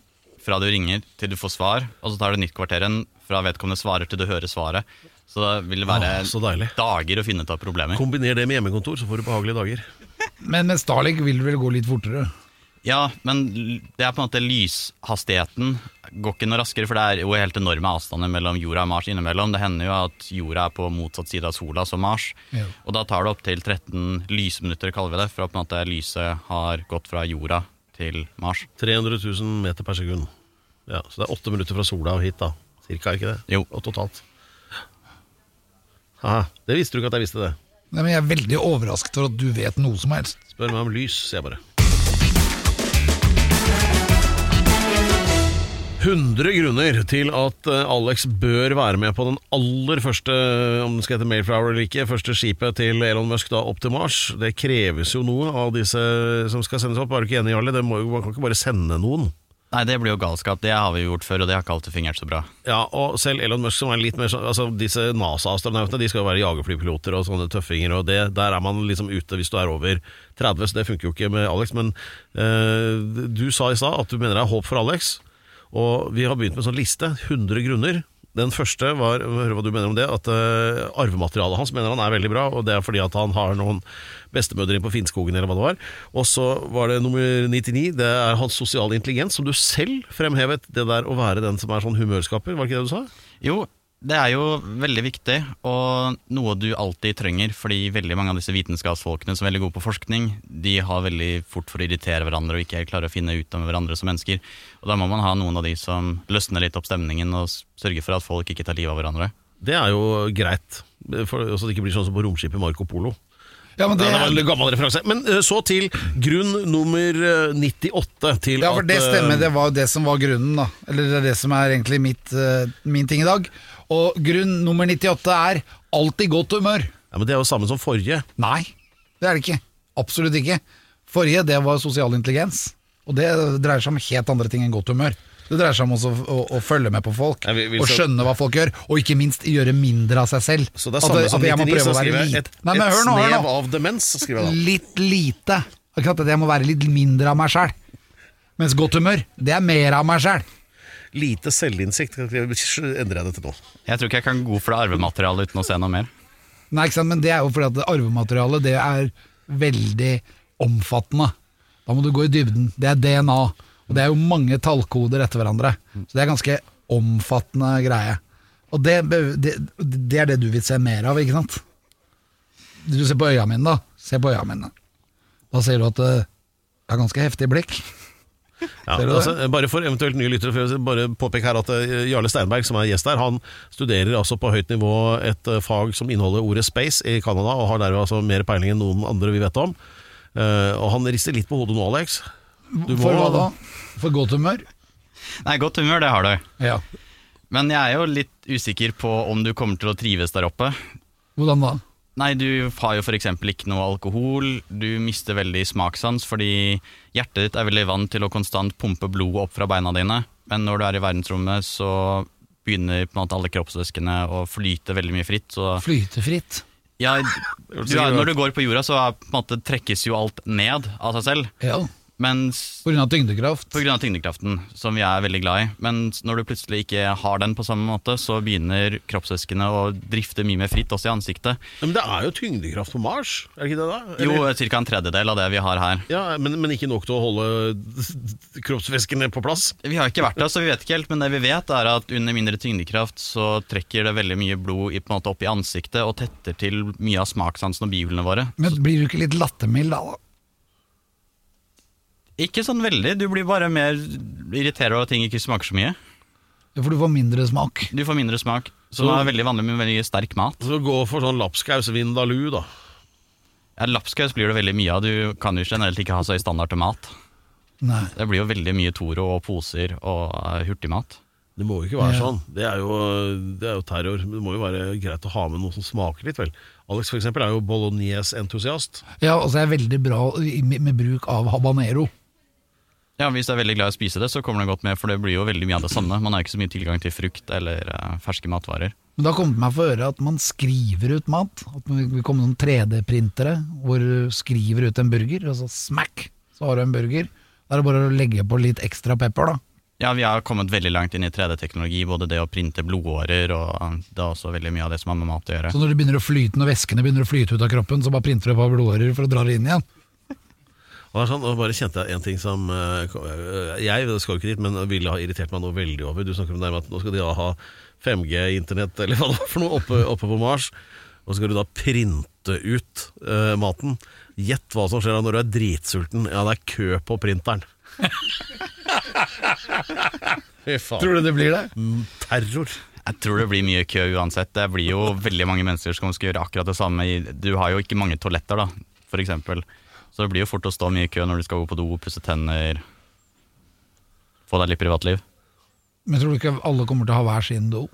fra du ringer til du får svar, og så tar det nytt kvarter igjen fra vedkommende svarer til du hører svaret. Så det vil være ah, så dager å finne ut av problemer. Kombiner det med hjemmekontor, så får du behagelige dager. Men med Starlink vil det vel gå litt fortere? Ja, men det er på en måte lyshastigheten går ikke noe raskere, for det er jo helt enorme avstander mellom jorda og Mars innimellom. Det hender jo at jorda er på motsatt side av sola som Mars, Ja. og da tar det opptil 13 lysminutter, kaller vi det, fra på en måte lyset har gått fra jorda til Mars. 300 000 meter per sekund. Ja, så det er åtte minutter fra sola og hit, da. Cirka, er ikke det? Jo. Og totalt. Haha, det visste du ikke at jeg visste det. Nei, men Jeg er veldig overrasket over at du vet noe som helst. Spør meg om lys, sier jeg bare. 100 grunner til at eh, Alex bør være med på den aller første, om det skal hete Mayflower eller ikke, første skipet til Elon Musk da opp til Mars. Det kreves jo noe av disse som skal sendes opp. Er du ikke enig, Jarle? Man kan ikke bare sende noen. Nei, det blir jo galskap. Det har vi gjort før, og det har ikke alltid fungert så bra. Ja, og selv Elon Musk som er litt mer sånn Altså disse NASA-astronautene De skal jo være jagerflypiloter og sånne tøffinger Og det, der er man liksom ute hvis du er over 30 Så det funker jo ikke med Alex Men øh, du sa i stad at du mener det er håp for Alex Og vi har begynt med en sånn liste 100 grunner Den første var, hør hva du mener om det At uh, arvematerialet hans mener han er veldig bra Og det er fordi at han har noen bestemødre på Finnskogen eller hva det var Og så var det nummer 99 Det er hans sosiale intelligens Som du selv fremhevet Det der å være den som er sånn humørskaper Var ikke det du sa? Jo, det er jo veldig viktig, og noe du alltid trenger, fordi veldig mange av disse vitenskapsfolkene som er veldig gode på forskning, de har veldig fort for å irritere hverandre og ikke helt klare å finne ut av hverandre som mennesker. Og da må man ha noen av de som løsner litt opp stemningen og sørger for at folk ikke tar livet av hverandre. Det er jo greit, for, så det ikke blir sånn som på romskipet Marco Polo. Ja, men det, Det var en gammel referanse. Men eh, så til grunn nummer eh, 98 til ja, for det eh, stemmer. Det var jo det som var grunnen, da. Eller det er det som er egentlig mitt, eh, min ting i dag. Og grunn nummer 98 er alltid godt humør. Ja, men Det er jo samme som forrige. Nei, det er det ikke. Absolutt ikke. Forrige, det var sosial intelligens. Og det dreier seg om helt andre ting enn godt humør. Det dreier seg om også å, å, å følge med på folk, ja, vi, vi, og så- skjønne hva folk gjør, og ikke minst gjøre mindre av seg selv. Så det er samme at som 99, prøve så skriver jeg et, Nei, men et hør nå, hør snev av demens. skriver jeg da. Litt lite. Akkurat at jeg må være litt mindre av meg sjæl. Mens godt humør, det er mer av meg sjæl. Lite selvinnsikt. endrer jeg det til nå. Jeg tror ikke jeg kan gå for det arvematerialet uten å se noe mer. Nei, ikke sant, men det er jo fordi at arvematerialet det er veldig omfattende. Da må du gå i dybden. Det er DNA, og det er jo mange tallkoder etter hverandre. Så det er ganske omfattende greie. Og det, det, det er det du vil se mer av, ikke sant? Du ser på øya mine, da. Se på øya mine. Da ser du at det er ganske heftig blikk. Ja, altså, bare for eventuelt nye lyttere, for jeg bare påpek her at eh, Jarle Steinberg, som er gjest her, han studerer altså på høyt nivå et eh, fag som inneholder ordet space i Canada, og har derved altså mer peiling enn noen andre vi vet om. Eh, og han rister litt på hodet nå, Alex. Du må- For hva da? For godt humør? Nei, godt humør, det har du. Ja. Men jeg er jo litt usikker på om du kommer til å trives der oppe. Hvordan da? Nei, du har jo f.eks. ikke noe alkohol. Du mister veldig smakssans fordi hjertet ditt er veldig vant til å konstant pumpe blod opp fra beina dine. Men når du er i verdensrommet, så begynner på en måte alle kroppsvæskene å flyte veldig mye fritt. Så Flytefritt. ja, du når du går på jorda, så på en måte, trekkes jo alt ned av seg selv. Ja. Mens På grunn av tyngdekraft. På grunn av tyngdekraften, som vi er veldig glad i. Men når du plutselig ikke har den på samme måte, så begynner kroppsvæskene å drifte mye mer fritt også i ansiktet. Men det er jo tyngdekraft på Mars, er det ikke det da? Jo, Eller- ca. en tredjedel av det vi har her. Ja, men, men ikke nok til å holde kroppsvæskene på plass? Vi har ikke vært der, så vi vet ikke helt, men det vi vet er at under mindre tyngdekraft så trekker det veldig mye blod i, på en måte opp i ansiktet og tetter til mye av smakssansen og bihulene våre. Men blir du ikke litt lattermild da? Ikke sånn veldig, du blir bare mer irritert over at ting ikke smaker så mye. Ja, For du får mindre smak. Du får mindre smak, Så, Så- er veldig vanlig med veldig sterk mat. Så gå for sånn lapskaus vindaloo, da. Ja, Lapskaus blir det veldig mye av, du kan jo generelt ikke ha så høy standard til mat. Nei. Det blir jo veldig mye Toro og poser og eh, hurtigmat. Det må jo ikke være Ja. sånn. Det er, jo, det er jo terror. Men Det må jo være greit å ha med noe som smaker litt, vel. Alex for eksempel er jo bolognese-entusiast. Ja, altså jeg er veldig bra i- med, med bruk av habanero. Ja, Hvis du er veldig glad i å spise det, så kommer det godt med, for det blir jo veldig mye av det samme. Man har ikke så mye tilgang til frukt eller uh, ferske matvarer. Men det har kommet meg for øre at man skriver ut mat. At vi kommer komme noen 3D-printere hvor du skriver ut en burger, og så smack, så har du en burger. Da er det bare å legge på litt ekstra pepper, da. Ja, Vi har kommet veldig langt inn i 3D-teknologi, både det å printe blodårer og eh, det er også veldig mye av det som har med mat å gjøre. Så når det begynner å flyte, når væskene begynner å flyte ut av kroppen, så bare printer du et par blodårer for å dra det inn igjen. Og det er sånn, og bare kjente jeg en ting som eh, eh, Jeg skal jo ikke dit, men ville ha irritert meg noe veldig over. Du snakker om det med at nå skal de da ha 5G-internett eller hva det var for noe oppe, oppe på Mars. Og så skal du da printe ut uh, maten. Gjett hva som skjer da når du er dritsulten. Ja, det er kø på printeren. Fy faen. Tror du det blir det? Terror. Jeg tror det blir mye kø uansett. Det blir jo veldig mange mennesker som skal gjøre akkurat det samme. Du har jo ikke mange toaletter, da, for eksempel. Så det blir jo fort å stå mye i kø når du skal gå på do, pusse tenner, få deg litt privatliv. Men tror du ikke alle kommer til å ha hver sin do?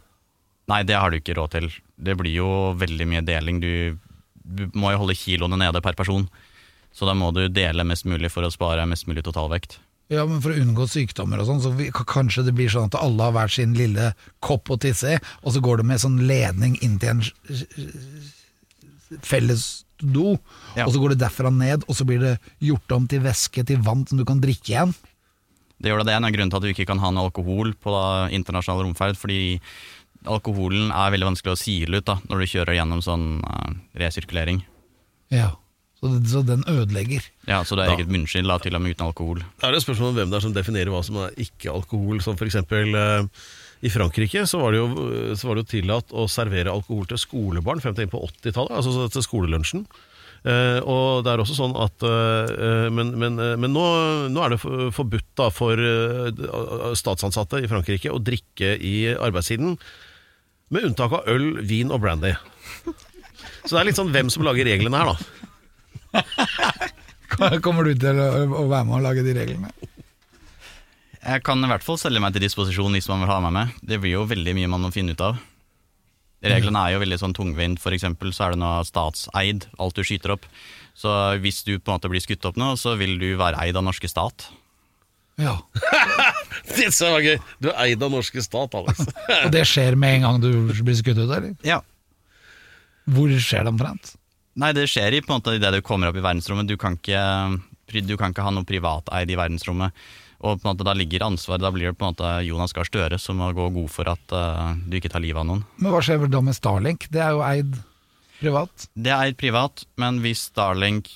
Nei, det har du ikke råd til. Det blir jo veldig mye deling. Du, du må jo holde kiloene nede per person. Så da må du dele mest mulig for å spare mest mulig totalvekt. Ja, men For å unngå sykdommer og sånn, så vi, kanskje det blir sånn at alle har hver sin lille kopp å tisse i, og så går det med sånn ledning inn til en s- s- do, Ja. og så går det derfra ned, og så blir det gjort om til væske til vann som du kan drikke igjen. Det gjør det, det er en av grunnene til at du ikke kan ha noe alkohol på da, internasjonal romferd, fordi alkoholen er veldig vanskelig å sile ut da, når du kjører gjennom sånn uh, resirkulering. Ja, så, det, så den ødelegger. Ja, Så det er eget munnskill til og med uten alkohol. Da er et spørsmål om hvem det er som definerer hva som er ikke-alkohol. Som for eksempel eh, i Frankrike så var, det jo, så var det jo tillatt å servere alkohol til skolebarn frem til inn på 80-tallet, altså til skolelunsjen. Eh, og det er også sånn at eh, Men, men, eh, men nå, nå er det forbudt da for eh, statsansatte i Frankrike å drikke i arbeidstiden, med unntak av øl, vin og brandy. Så det er litt sånn hvem som lager reglene her, da. Kommer du til å, være med og lage de reglene? Jeg kan i hvert fall selge meg til disposisjon hvis man vil ha meg med. Det blir jo veldig mye man må finne ut av. Reglene er jo veldig sånn tungvint. For eksempel så er det noe statseid, alt du skyter opp. Så hvis du på en måte blir skutt opp nå, så vil du være eid av norske stat. Ja. Det så var gøy! Du er eid av norske stat, Alex. Og det skjer med en gang du blir skutt ut, eller? Ja. Hvor skjer det omtrent? Nei, det skjer i på en måte idet du kommer opp i verdensrommet. Du kan ikke, du kan ikke ha noe privateid i verdensrommet. Og på en måte da ligger ansvaret Da blir det på en måte Jonas Gahr Støre som må gå god for at uh, du ikke tar livet av noen. Men hva skjer da med Starlink? Det er jo eid privat. Det er eid privat, men hvis Starlink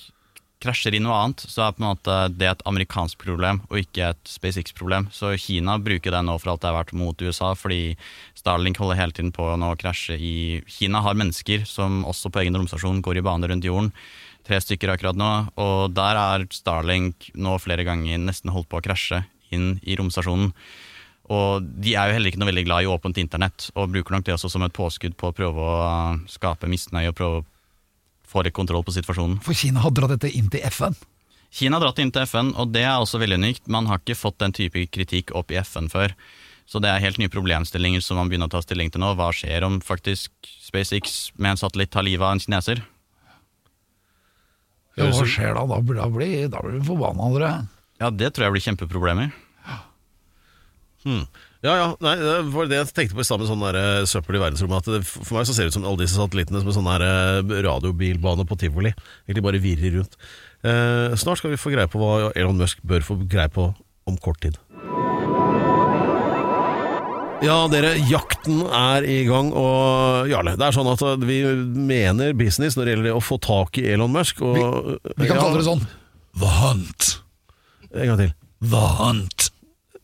krasjer i noe annet, så er på en måte det et amerikansk problem og ikke et SpaceX-problem. Så Kina bruker det nå for alt det er verdt mot USA, fordi Starlink holder hele tiden på å krasje i Kina har mennesker som også på egen romstasjon går i bane rundt jorden. Tre stykker akkurat nå, og der er Starlink nå flere ganger nesten holdt på å krasje inn i romstasjonen. Og de er jo heller ikke noe veldig glad i åpent internett, og bruker nok det også som et påskudd på å prøve å skape misnøye og prøve å få litt kontroll på situasjonen. For Kina har dratt dette inn til FN. Kina har dratt inn til FN, og det er også veldig unikt. Man har ikke fått den type kritikk opp i FN før. Så det er helt nye problemstillinger som man begynner å ta stilling til nå. Hva skjer om faktisk SpaceX med en satellitt tar livet av en kineser? Ja, hva skjer da? Da blir, da blir, da blir du forbanna, dere. Ja, det tror jeg blir kjempeproblemer. Hmm. Ja, ja, nei, det var det jeg tenkte på i stad med sånn der, eh, søppel i verdensrommet. At det, for meg så ser det ut som alle disse satellittene som en sånn eh, radiobilbane på tivoli. Egentlig bare virrer rundt. Eh, snart skal vi få greie på hva Elon Musk bør få greie på om kort tid. Ja, dere, jakten er i gang, og Jarle, det er sånn at vi mener business når det gjelder å få tak i Elon Musk. Og, Vi kan ja, kalle det sånn The Hunt. En gang til. The Hunt.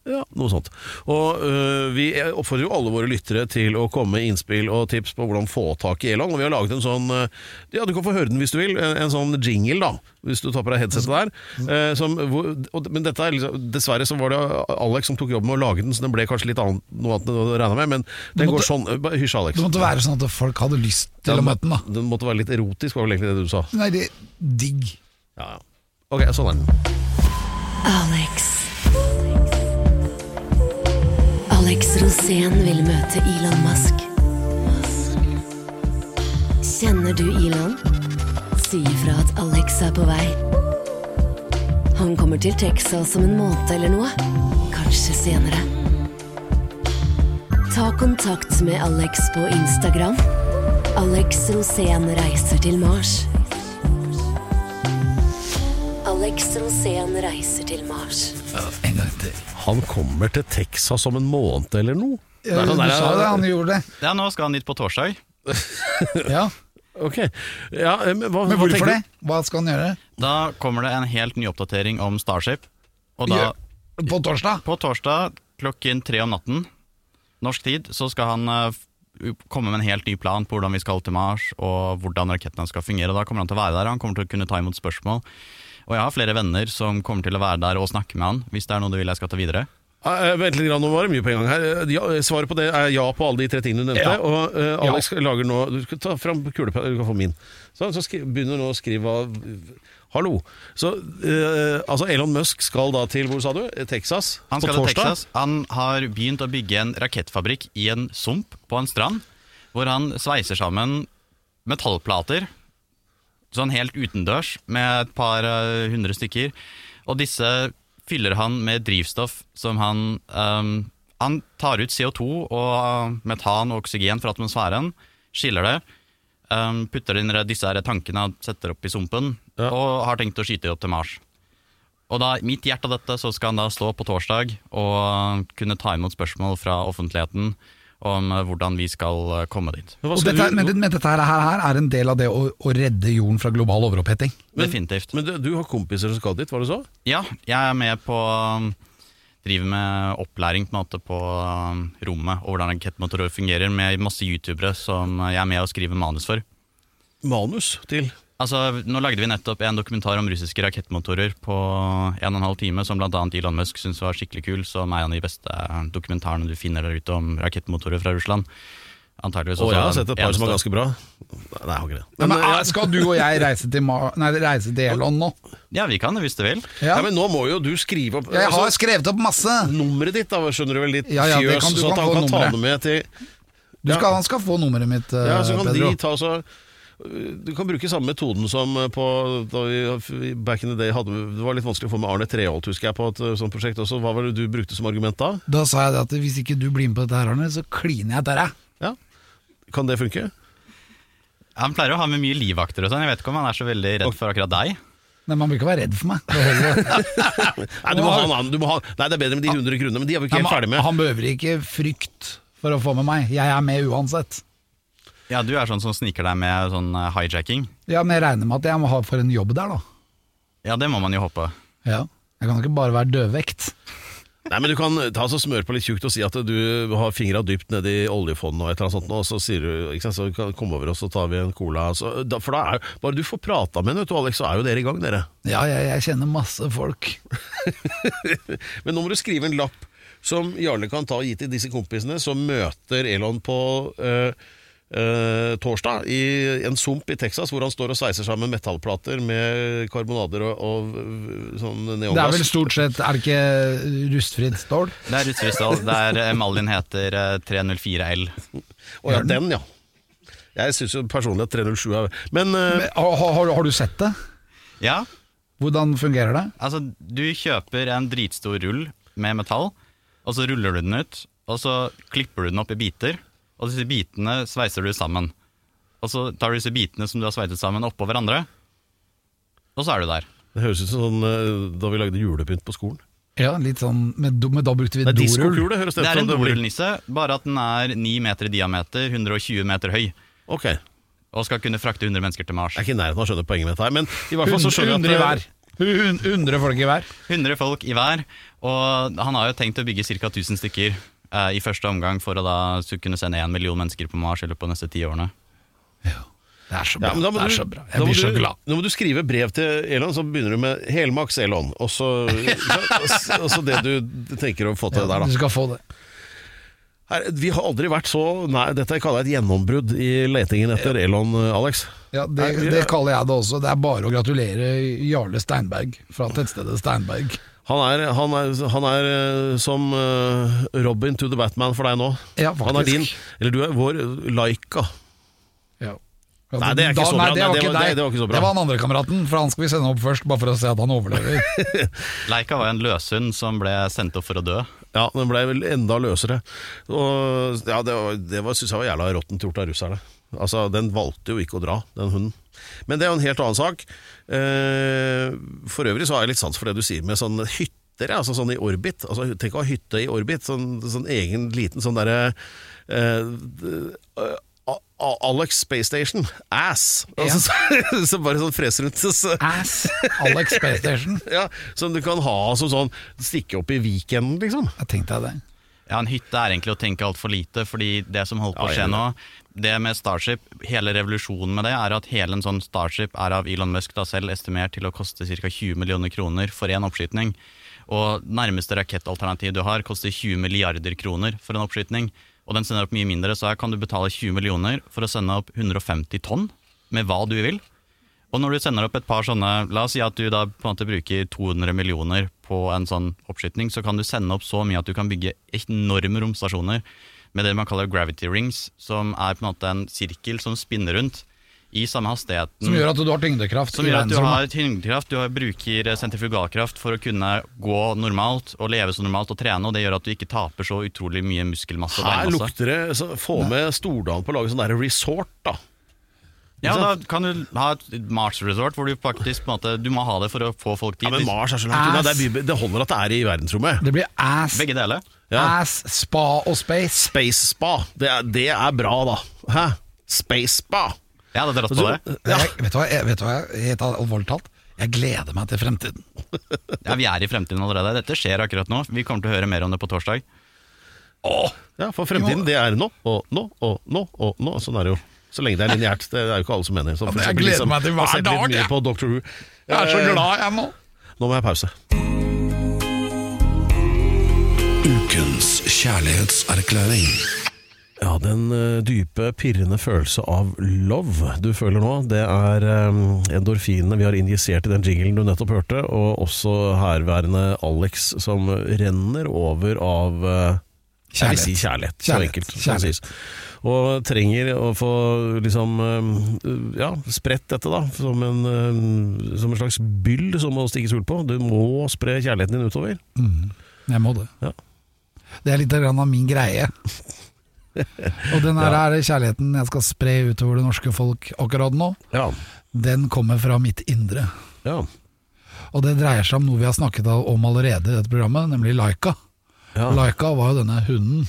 Ja, noe sånt. Og øh, Vi oppfordrer jo alle våre lyttere til å komme med innspill og tips på hvordan få tak i Elon. Og Vi har laget en sånn øh, Ja, du kan få høre den hvis du vil. En, en sånn jingle, da. Hvis du tar på deg headsetet der. Eh, som, hvor, og, men dette er liksom, dessverre så var det Alex som tok jobben med å lage den, så den ble kanskje litt annet, noe annet enn du regna med. Men den måtte- går sånn. Bare Hysj, Alex. Det måtte være sånn at folk hadde lyst til å møte den, da. Den måtte være litt erotisk, var vel egentlig det du sa. Nei, det digg. Ja, ja. Ok, sånn er den. Alex. Alex Rosén vil møte Elon Musk. Kjenner du Elon? Si ifra at Alex er på vei. Han kommer til Texas om en måned eller noe. Kanskje senere. Ta kontakt med Alex på Instagram. Alex Rosén reiser til Mars. Alex Rosén reiser til Mars. En gang til. Han kommer til Texas om en måned eller noe. Ja, du sånn der- sa det, han gjorde det. Ja, nå skal han dit på torsdag. Ja. Ok. Ja, eh, men hva, Men hvorfor det? Hva skal han gjøre? Da kommer det en helt ny oppdatering om Starship. Og da, På torsdag? på torsdag klokken tre om natten, norsk tid, så skal han eh, komme med en helt ny plan på hvordan vi skal til Mars, og hvordan rakettene skal fungere. Da kommer han til å være der, han kommer til å kunne ta imot spørsmål. Og jeg har flere venner som kommer til å være der og snakke med han, hvis det er noe du vil jeg skal ta videre. Eh, Vent litt, nå var det mye på en gang her. Eh, Ja, svaret på det er ja på alle de tre tingene du nevnte. Ja. Og uh, Alex lager nå Du skal ta fram kulepenn, du kan få min. Så, så skri, begynner nå å skrive av Hallo. Så uh, altså Elon Musk skal da til, hvor sa du? Texas? Han skal til? Texas. Han har begynt å bygge en rakettfabrikk i en sump på en strand, hvor han sveiser sammen metallplater, sånn helt utendørs, med et par eh, hundre stykker. Og disse fyller han med drivstoff som han um, Han tar ut CO2 og eh, metan og oksygen fra atmosfæren, skiller det, um, putter inn disse her tankene han setter opp i sumpen, Ja. og har tenkt å skyte opp til Mars. Og da, midt i hjertet av dette så skal han da stå på torsdag og kunne ta imot spørsmål fra offentligheten om eh, hvordan vi skal eh, komme dit. Men Og skal dette, du- men, men dette her, her er en del av det å, å redde jorden fra global overoppheting. Definitivt. Men du, du har kompiser som skal dit, var det så? Ja, jeg er med på um, Driver med opplæring på, en måte, på um, rommet og hvordan rakettmotorer fungerer, med masse youtubere som jeg er med og skriver manus for. Manus til Altså, Nå lagde vi nettopp en dokumentar om russiske rakettmotorer på en og en halv time, som bl.a. Elon Musk syntes var skikkelig kul, som er en av de beste dokumentarene du finner der ute om rakettmotorer fra Russland. Antakeligvis Og også jeg har sett et par som er ganske bra. Nei, jeg har ikke det. Men, Men, ja, skal du og jeg reise til, Ma nei, reise til Elon nå? Ja, vi kan det hvis du vil. ja, men nå må jo du skrive opp Jeg har altså, skrevet opp masse! nummeret ditt, da, skjønner du vel, litt Ja, ja, fjøs, så at kan han kan ta det med til Du skal, han skal få nummeret mitt, eh, Ja, så kan Pedro. de ta så Du kan bruke samme metoden som på da vi back in the day hadde Det var litt vanskelig å få med Arne Treholt, husker jeg, på et sånt prosjekt også. Hva var det du brukte som argument da? Da sa jeg det at hvis ikke du blir med på dette her, Arne, så kliner jeg til deg. Ja. Kan det funke? Han pleier å ha med mye livvakter og sånn. Jeg vet ikke om han er så veldig redd for akkurat deg. Nei, Man bør ikke være redd for meg. Nei, du må ha en annen. Du må ha, nei, det er bedre med de 100 kronene, men de er vi ikke helt ferdig med. han behøver ikke frykt for å få med meg. Jeg er med uansett. Ja, Du er sånn som sniker deg med sånn eh, hijacking. Ja, Men jeg regner med at jeg må ha for en jobb der, da. Ja, det må man jo håpe. Ja. Jeg kan ikke bare være dødvekt. Nei, men Du kan ta så smør på litt tjukt og si at du har fingra dypt nedi oljefondet og et eller annet sånt, og så sier du ikke sant, så kan komme over og så tar vi en cola. Så, da, for da er jo Bare du får prata med henne, Alex, så er jo dere i gang, dere. Ja, jeg, jeg kjenner masse folk. Men nå må du skrive en lapp som Jarle kan ta og gi til disse kompisene som møter Elon på øh, øh, torsdag i en sump i Texas, hvor han står og sveiser sammen metallplater med karbonader og, og sånn neongass. Det er vel stort sett Er det ikke rustfritt stål? Det er rustkrystall. Der emaljen heter eh, 304L. Å ja, den, ja. Jeg syns jo personlig at 307 er Men uh, Men, Har, har, har du sett det? Ja, Hvordan fungerer det? altså du kjøper en dritstor rull med metall, og så ruller du den ut, og så klipper du den opp i biter, og disse bitene sveiser du sammen. Og så tar du disse bitene som du har sveiset sammen oppå hverandre, og så er du der. det høres ut som sånn øh, da vi lagde julepynt på skolen. Ja, litt sånn Men, do- men da brukte vi Det er dorull. diskokule, høres det Det ut er som. en blir. dorullnisse, bare at den er 9 meter i diameter, 120 meter høy, Ok, jeg og skal kunne frakte 100 mennesker til Mars. er ikke i nærheten av å skjønne poenget med dette her, men i hvert fall så skjønner Hundre i jeg hver. at Hun- Hundre folk i hver. 100 folk i hver, og han har jo tenkt å bygge ca. 1000 stykker eh, i første omgang for å da så kunne sende én million mennesker på Mars i løpet av de neste ti årene. Det er så Ja, bra. men da må det er du- så bra. Jeg blir så du- glad. Nå må du skrive brev til Elon, så begynner du med helmaks Elon, og så, så, og så det du tenker å få til der, Du skal få det. Her, vi har aldri vært så Nei, dette kaller jeg et gjennombrudd i letingen etter Elon, Alex. Ja, det, det kaller jeg det også. Det er bare å gratulere Jarle Steinberg fra tettstedet Steinberg. Han er, han er, han er eh, som eh, Robin to the Batman for deg nå. Ja, Han er din, eller du er vår Laika. Ja. Nei, det er ikke så bra. Nei, det Nei, var det ikke var- deg. det- det var ikke så bra. Det var han andre kameraten, for han skal vi sende opp først, bare for å se at han overlever. Laika var en løshund som ble sendt opp for å dø. Ja, den ble vel enda løsere. Og, ja, det, var, det var, synes jeg var jævla råttent gjort av russerne. Altså, Den valgte jo ikke å dra, den hunden. Men det er jo en helt annen sak. Eh, for øvrig så har jeg litt sans for det du sier med sånn hytter, altså sånn i orbit. Altså, tenk å ha hytte i orbit, sånn, sånn egen liten sånn derre eh, eh, Alex Space Station, ass! Altså, så, så bare sånn fres rundt. Så, Ass! Alex Space Station. ja, som du kan ha som sånn stikke opp i weekenden, liksom. Jeg tenkte jeg det. Ja, En hytte er egentlig å tenke altfor lite, fordi det som holder på å skje nå, det med Starship, hele revolusjonen med det, er at hele en sånn Starship er av Elon Musk da selv estimert til å koste ca. 20 millioner kroner for én oppskytning. Og nærmeste rakettalternativ du har, koster 20 milliarder kroner for en oppskytning. Og den sender opp mye mindre, så her kan du betale 20 millioner for å sende opp 150 tonn med hva du vil. Og når du sender opp et par sånne, la oss si at du da på en måte bruker 200 millioner på en sånn oppskytning, så kan du sende opp så mye at du kan bygge enorme romstasjoner med det man kaller gravity rings, som er på en måte en sirkel som spinner rundt i samme hastigheten. Som gjør at du har tyngdekraft Som gjør at du har tyngdekraft, du har- bruker sentrifugalkraft for å kunne gå normalt og leve så normalt og trene, og det gjør at du ikke taper så utrolig mye muskelmasse. Her lukter det Få med Stordalen på å lage sånn der resort, da. Ja, da kan du ha et Mars Resort hvor du faktisk på en måte Du må ha det for å få folk Ja, men Mars er så langt unna. Det, er det holder at det er i verdensrommet. Det blir ass, Begge deler. Ja. ass, spa og space. Space Spa. Det er, det er bra, da. Hæ? Space Spa. Jeg hadde dratt på det. Ja. Jeg, vet du hva, jeg, vet du hva, helt alvorlig talt, jeg gleder meg til fremtiden. Ja, Vi er i fremtiden allerede. Dette skjer akkurat nå. Vi kommer til å høre mer om det på torsdag. Åh. Ja, for fremtiden, det er nå og nå og nå og nå. Sånn er det jo. Så lenge det er lineært. Det er jo ikke alle som mener. Som for jeg eksempel de gleder som meg til hver har sett litt dag, mye jeg. På Doctor Who. Jeg er så Eh, glad jeg nå. Nå må jeg pause. Ukens kjærlighetserklæring. Ja, den eh, dype, pirrende følelse av love du føler nå, det er um, endorfinene vi har injisert i den jinglen du nettopp hørte, og også herværende Alex som renner over av eh, Jeg vil si kjærlighet. Så Kjærlighet. enkelt. Skal Kjærlighet. sies. Og trenger å få liksom eh, ja, spredt dette, da. Som en, eh, som en slags byll som må stikkes hull på. Du må spre kjærligheten din utover. Jeg må det. Ja. Det er litt av min greie. Og den her er kjærligheten jeg skal spre utover det norske folk akkurat nå. Ja. Den kommer fra mitt indre. ja. Og det dreier seg om noe vi har snakket om allerede i dette programmet, nemlig Laika. Ja. Laika var jo denne hunden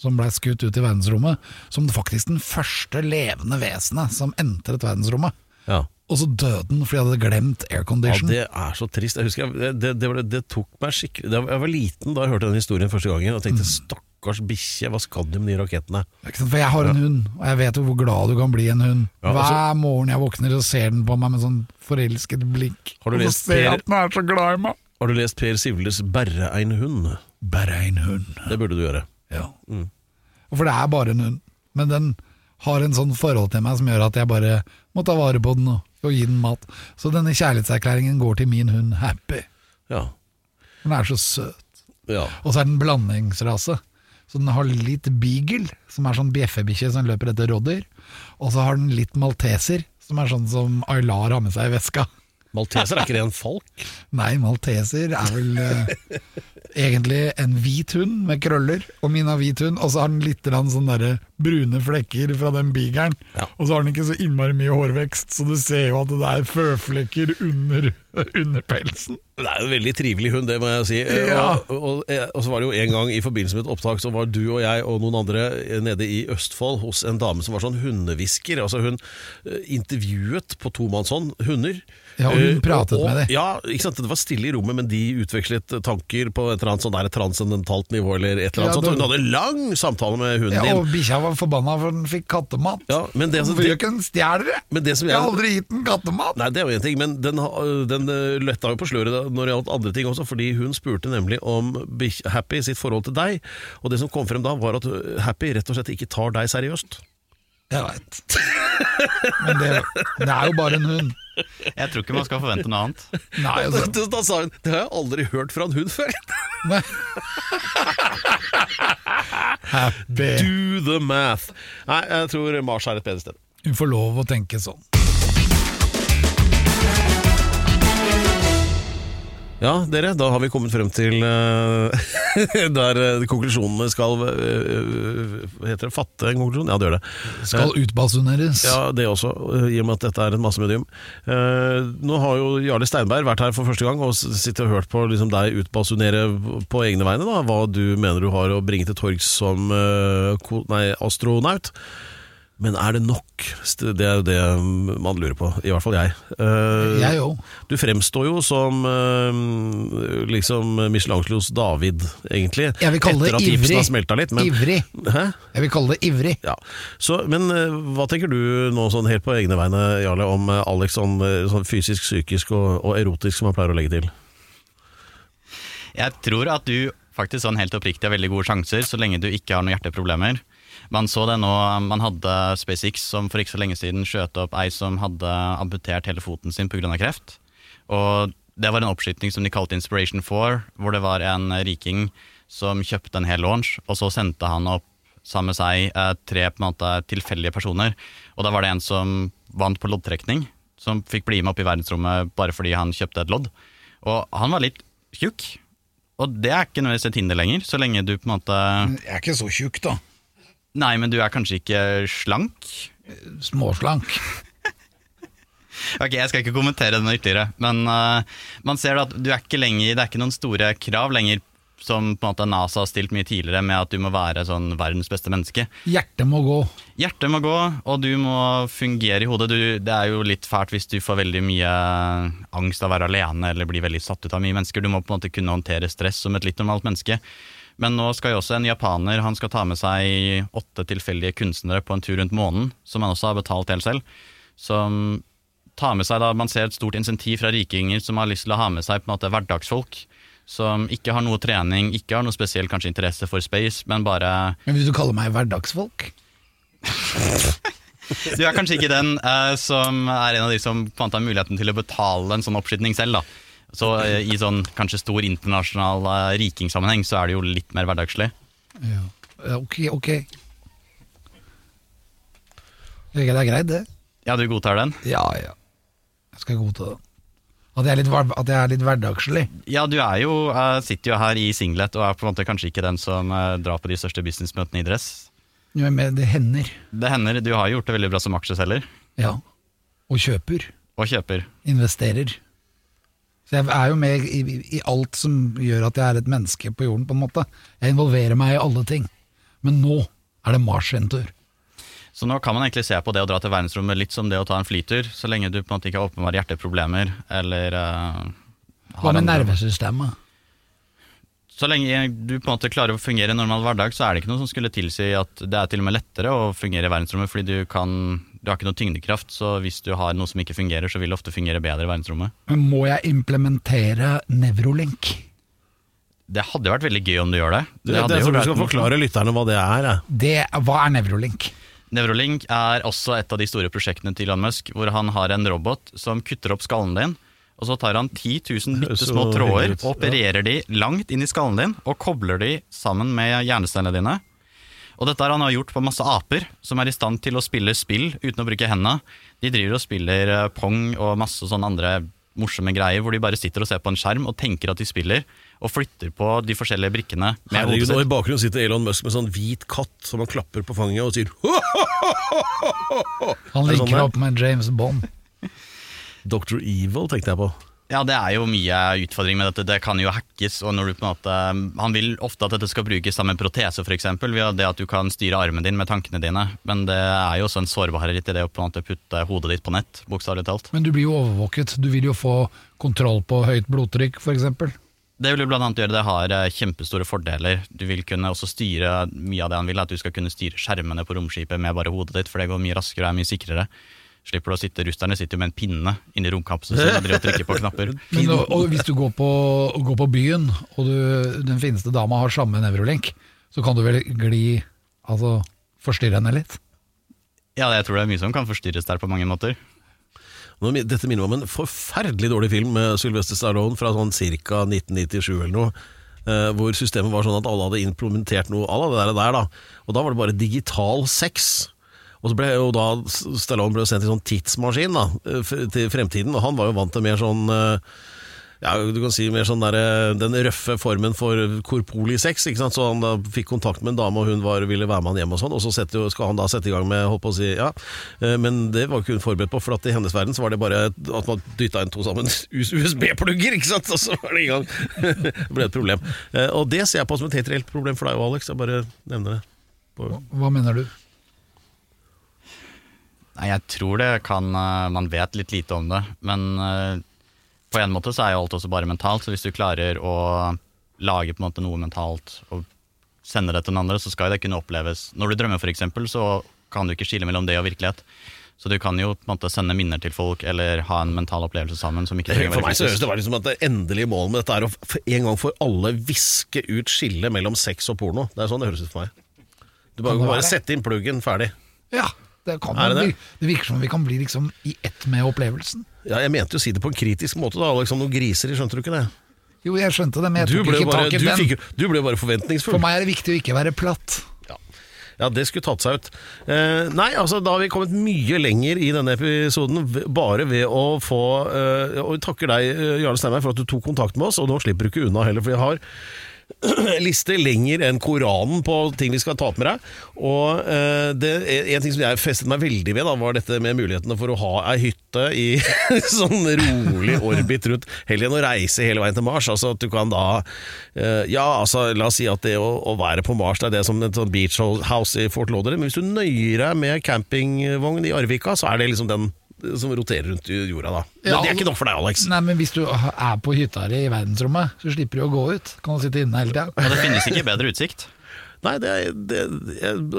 som blei skutt ut i verdensrommet, som faktisk den første levende vesenet som entret verdensrommet. ja. Og så døde den fordi jeg hadde glemt aircondition. Ja, det er så trist. Jeg husker jeg, det, det, var- det tok meg skikkelig Jeg var liten da jeg hørte den historien første gangen og tenkte stakkars bikkje, hva skal de med de rakettene? For jeg har en hund, og jeg vet jo hvor glad du kan bli en hund. Ja, Hver morgen jeg våkner, så ser den på meg med sånn forelsket blikk. Har du og så lest ser jeg at den er så glad i meg. Har du lest Per Sivles 'Berre ein hund'? Bare en hund. Det burde du gjøre. Ja. Mm. For det er bare en hund, men den har en sånn forhold til meg som gjør at jeg bare må ta vare på den og, og gi den mat. Så denne kjærlighetserklæringen går til min hund Happy. Ja. Den er så søt. ja. Og så er den blandingsrase. Så den har litt beagle, som er sånn bjeffebikkje som løper etter rodder. Og så har den litt malteser, som er sånn som Aylar har med seg i veska. Malteser, er ikke det en falk? Nei, malteser er vel eh, egentlig en hvit hund med krøller, og min har hvit hund, og så har den litt sånn brune flekker fra den beageren. Ja. Og så har den ikke så innmari mye hårvekst, så du ser jo at det er føflekker under, under pelsen. Det er en veldig trivelig hund, det må jeg si. Eh, Ja. Og, og, og så var det jo en gang i forbindelse med et opptak, så var du og jeg og noen andre nede i Østfold hos en dame som var sånn hundehvisker. Altså hun eh, intervjuet på tomannshånd hunder. Ja, og hun Eh, pratet og, med dem. Ja, ikke sant? Det var stille i rommet, men de utvekslet tanker på et eller annet sånn der transcendentalt nivå, eller et eller annet Ja, sånt. hun hadde en lang samtale med hunden Ja, og din. bikkja var forbanna for den fikk kattemat. Ja, men det, Hvorfor gjør ikke den stjeler det? men det som Jeg jeg har aldri gitt den kattemat. Nei, det er jo en ting, men den, den eh, letta jo på sløret når det gjaldt andre ting også, fordi hun spurte nemlig om Happy sitt forhold til deg, og det som kom frem da var at eh, Happy rett og slett ikke tar deg seriøst. Jeg veit. Men det, det er jo bare en hund. Jeg tror ikke man skal forvente noe annet. Nei, altså. Da, da sa hun det har jeg aldri hørt fra en hund før. Happy. Do the math. Nei, jeg tror Mars er et bedre sted. Hun får lov å tenke sånn. Ja, dere, da har vi kommet frem til eh, der eh, konklusjonene skal eh, heter det? Fatte en konklusjon? Ja, det gjør det. Skal utbasuneres. Ja, det også, i og med at dette er et massemedium. Nå har jo Jarle Steinberg vært her for første gang og sittet og hørt på liksom, deg utbasunere på egne vegne, da, hva du mener du har å bringe til torgs som nei, astronaut. Men er det nok? Det er jo det man lurer på, i hvert fall jeg. Uh, Jeg òg. du fremstår jo som uh, liksom Michelangelos David, egentlig. Jeg vil kalle Etter det at gipsen ivrig. har smelta litt. Men, Ivrig. Hæ? Jeg vil kalle det ivrig. Ja, så, Men uh, hva tenker du nå sånn helt på egne vegne, Jarle, om Alex sånn, sånn fysisk, psykisk og, og erotisk, som han pleier å legge til? Jeg tror at du faktisk sånn helt oppriktig har veldig gode sjanser, så lenge du ikke har noen hjerteproblemer. Man så det nå, man hadde SpaceX som for ikke så lenge siden skjøt opp ei som hadde amputert hele foten sin pga. kreft. Og det var en oppskyting som de kalte Inspiration 4, hvor det var en riking som kjøpte en hel launch, og så sendte han opp sammen med seg eh, tre på en måte tilfeldige personer. Og da var det en som vant på loddtrekning, som fikk bli med opp i verdensrommet bare fordi han kjøpte et lodd. Og han var litt tjukk. Og det er ikke nødvendigvis et hinder lenger, så lenge du på en måte Jeg er ikke så tjukk, da. Nei, men du er kanskje ikke slank? Småslank. Ok, Jeg skal ikke kommentere den ytterligere, men uh, man ser at du er ikke lenger, det er ikke noen store krav lenger som på en måte NASA har stilt mye tidligere med at du må være sånn verdens beste menneske. Hjertet må gå. Hjertet må gå, og du må fungere i hodet. Du, det er jo litt fælt hvis du får veldig mye angst av å være alene eller blir veldig satt ut av mye mennesker. Du må på en måte kunne håndtere stress som et litt normalt menneske. Men nå skal jo også en japaner han skal ta med seg åtte tilfeldige kunstnere på en tur rundt månen, som han også har betalt helt selv. Som tar med seg da, Man ser et stort insentiv fra rikinger som har lyst til å ha med seg på en måte hverdagsfolk. Som ikke har noe trening, ikke har noe spesiell kanskje interesse for space, men bare Men vil du kalle meg hverdagsfolk? Du er kanskje ikke den uh, som er en av de som fant en muligheten til å betale en sånn oppskyting selv. da. Så eh, i sånn kanskje stor internasjonal uh, rikingsammenheng så er det jo litt mer hverdagslig. Ja. ok, Ok. Det er greit, det. Ja, du godtar den? Ja, ja. Jeg skal godta det. At jeg er litt, at jeg er litt hverdagslig. Ja, du er jo, uh, sitter jo her i singlet og er på en måte kanskje ikke den som uh, drar på de største businessmøtene i dress. Jo, Men det hender. Det hender, du har gjort det veldig bra som aksjeselger, Ja. Og kjøper. og kjøper. Investerer. Så jeg er jo med i, i, alt som gjør at jeg er et menneske på jorden, på en måte. Jeg involverer meg i alle ting. Men nå er det Mars sin tur. Så nå kan man egentlig se på det å dra til verdensrommet litt som det å ta en flytur, så lenge du på en måte ikke har åpenbare hjerteproblemer eller eh, Hva med nervesystemet? Så lenge du på en måte klarer å fungere i normal hverdag, så er det ikke noe som skulle tilsi at det er til og med lettere å fungere i verdensrommet, fordi du kan du har ikke noe tyngdekraft, så hvis du har noe som ikke fungerer, så vil det ofte fungere bedre i verdensrommet. Men må jeg implementere Nevrolink? Det hadde vært veldig gøy om du gjør det. Det, hadde det, jo tror du skal forklare lytterne hva det er. Det, hva er Nevrolink? Nevrolink er også et av de store prosjektene til Elon Musk, hvor han har en robot som kutter opp skallen din, og så tar han 10 000 bitte små tråder og opererer de langt inn i skallen din, og kobler de sammen med hjernecellene dine. Og dette har han gjort på masse aper, som er i stand til å spille spill uten å bruke hendene. De driver og spiller eh, pong og masse sånne andre morsomme greier, hvor de bare sitter og ser på en skjerm og tenker at de spiller, og flytter på de forskjellige brikkene Herregud, og I bakgrunnen sitter Elon Musk med sånn hvit katt som han klapper på fanget og sier Han Er det sånn linker er? opp med James Bond. Dr. Evil, tenkte jeg på. Ja, det er jo mye utfordring med dette. Det kan jo hackes. og når du på en måte... Han vil ofte at dette skal brukes sammen med protese, f.eks. Ved det at du kan styre armen din med tankene dine. Men det er jo også en sårbarhet i det å på en måte putte hodet ditt på nett, bokstavelig talt. Men du blir jo overvåket. Du vil jo få kontroll på høyt blodtrykk, f.eks. Det vil jo blant annet gjøre det har eh, kjempestore fordeler. Du vil kunne også styre mye av det han vil, at du skal kunne styre skjermene på romskipet med bare hodet ditt, for det går mye raskere og er mye sikrere. Slipper du å sitte, Russerne sitter jo med en pinne inni romkapselen sin og driver og trykker på knapper. Men og, og hvis du går på, går på byen, og du, den fineste dama har samme nevrolink, så kan du vel gli Altså forstyrre henne litt? Ja, jeg tror det er mye som kan forstyrres der på mange måter. Dette minner meg om en forferdelig dårlig film med Sylvester Stallone fra sånn ca. 1997 eller noe. eh, hvor systemet var sånn at alle hadde implementert noe av det der, der da. Og da var det bare digital sex. Og så ble jo da Stallone ble sendt i sånn tidsmaskin da, til fremtiden, og han var jo vant til mer sånn eh, ja, du kan si mer sånn der, eh, den røffe formen for korporlig sex. Ikke sant? Så han da fikk kontakt med en dame, og hun var, ville være med han hjem. og sånn Og så setter, jo- skal han da sette i gang med holdt på å si, ja eh, Men det var ikke hun forberedt på, for at i hennes verden så var det bare at man dytta inn to sammen USB-plugger, ikke sant? Og så var det i gang. det ble et problem. Og det ser jeg på som et helt reelt problem for deg og Alex. Jeg bare nevner det. På- Hva mener du? Nei, jeg tror det kan eh, Man vet litt lite om det, men eh, på en måte så er jo alt også bare mentalt, så hvis du klarer å lage på en måte noe mentalt og sende det til den andre, så skal jo det kunne oppleves Når du drømmer, for eksempel, så kan du ikke skille mellom det og virkelighet. Så du kan jo på en måte sende minner til folk eller ha en mental opplevelse sammen som ikke trenger å For meg så høres det ut som at det endelige målet med dette er å en gang for alle viske ut skillet mellom sex og porno. Det er sånn det høres ut for meg. Du bare, bare sette inn pluggen, ferdig. Ja, det, det det? det virker som vi kan bli liksom i ett med opplevelsen. Ja, jeg mente jo å si det på en kritisk måte, da, Liksom noen griser skjønte du ikke det? Jo, jeg skjønte det, men jeg tok ikke tak i du den. fikk, du ble bare forventningsfull. For meg er det viktig å ikke være platt. Ja, det skulle tatt seg ut. Eh, nei, altså da har vi kommet mye lenger i denne episoden bare ved å få eh, Og vi takker deg, eh, Jarle Steinberg, for at du tok kontakt med oss, og nå slipper du ikke unna heller, for jeg har liste lenger enn Koranen på ting vi skal ta opp med deg. Og uh, det, En ting som jeg festet meg veldig ved, da, var dette med mulighetene for å ha ei hytte i sånn rolig orbit rundt helgen og reise hele veien til Mars. Altså at du kan da uh, Ja, altså la oss si at det å, å være på Mars det er det som et sånn beach house i Fort Lauderdale, men hvis du nøyer deg med campingvogn i Arvika, så er det liksom den som roterer rundt jorda, da. Men Ja, det er ikke nok for deg, Alex. Nei, men Hvis du er på hytta di i verdensrommet, så slipper du å gå ut. Kan du sitte inne hele tida. Men det finnes ikke bedre utsikt. Nei, det er, det,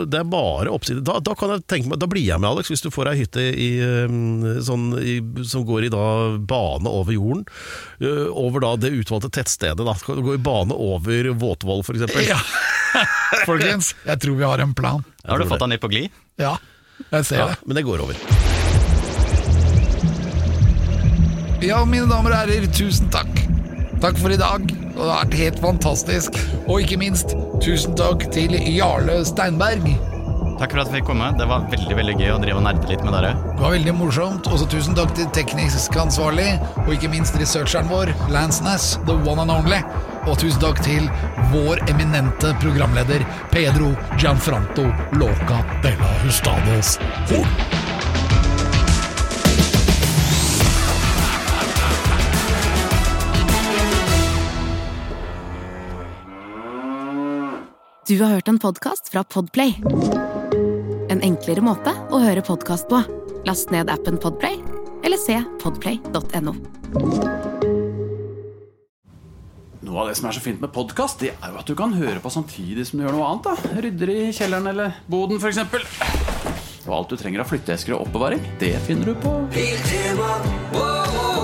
det er bare oppside. Da, da, kan jeg tenke meg, da blir jeg med, Alex, hvis du får ei hytte i, um, sånn, i, som går i da, bane over jorden. uh, Over da det utvalgte tettstedet. Da. Du går i bane over Våtvoll, f.eks. Ja. Folkens, jeg tror vi har en plan. Har du fått han litt på glid? Ja, jeg ser Ja, det. men det går over. Ja, mine damer og herrer, tusen takk Takk for i dag. Det har vært helt fantastisk. Og ikke minst, tusen takk til Jarle Steinberg. Takk for at vi fikk komme. Det var veldig veldig gøy å drive og nerde litt med dere. Det var veldig morsomt. Også tusen takk til teknisk ansvarlig, og ikke minst researcheren vår, Lance Ness, the one and only. Og tusen takk til vår eminente programleder, Pedro Gianfranto Loca della la Hustados Horn. Du har hørt en podcast fra Podplay. En enklere måte å høre podcast på. Last ned appen Podplay, eller se podplay.no. Noe av det som er så fint med podkast, det er jo at du kan høre på samtidig som du gjør noe annet. da Rydder i kjelleren eller boden, f.eks. Og alt du trenger av flytteesker og oppbevaring, det finner du på Biltema, wow, wow.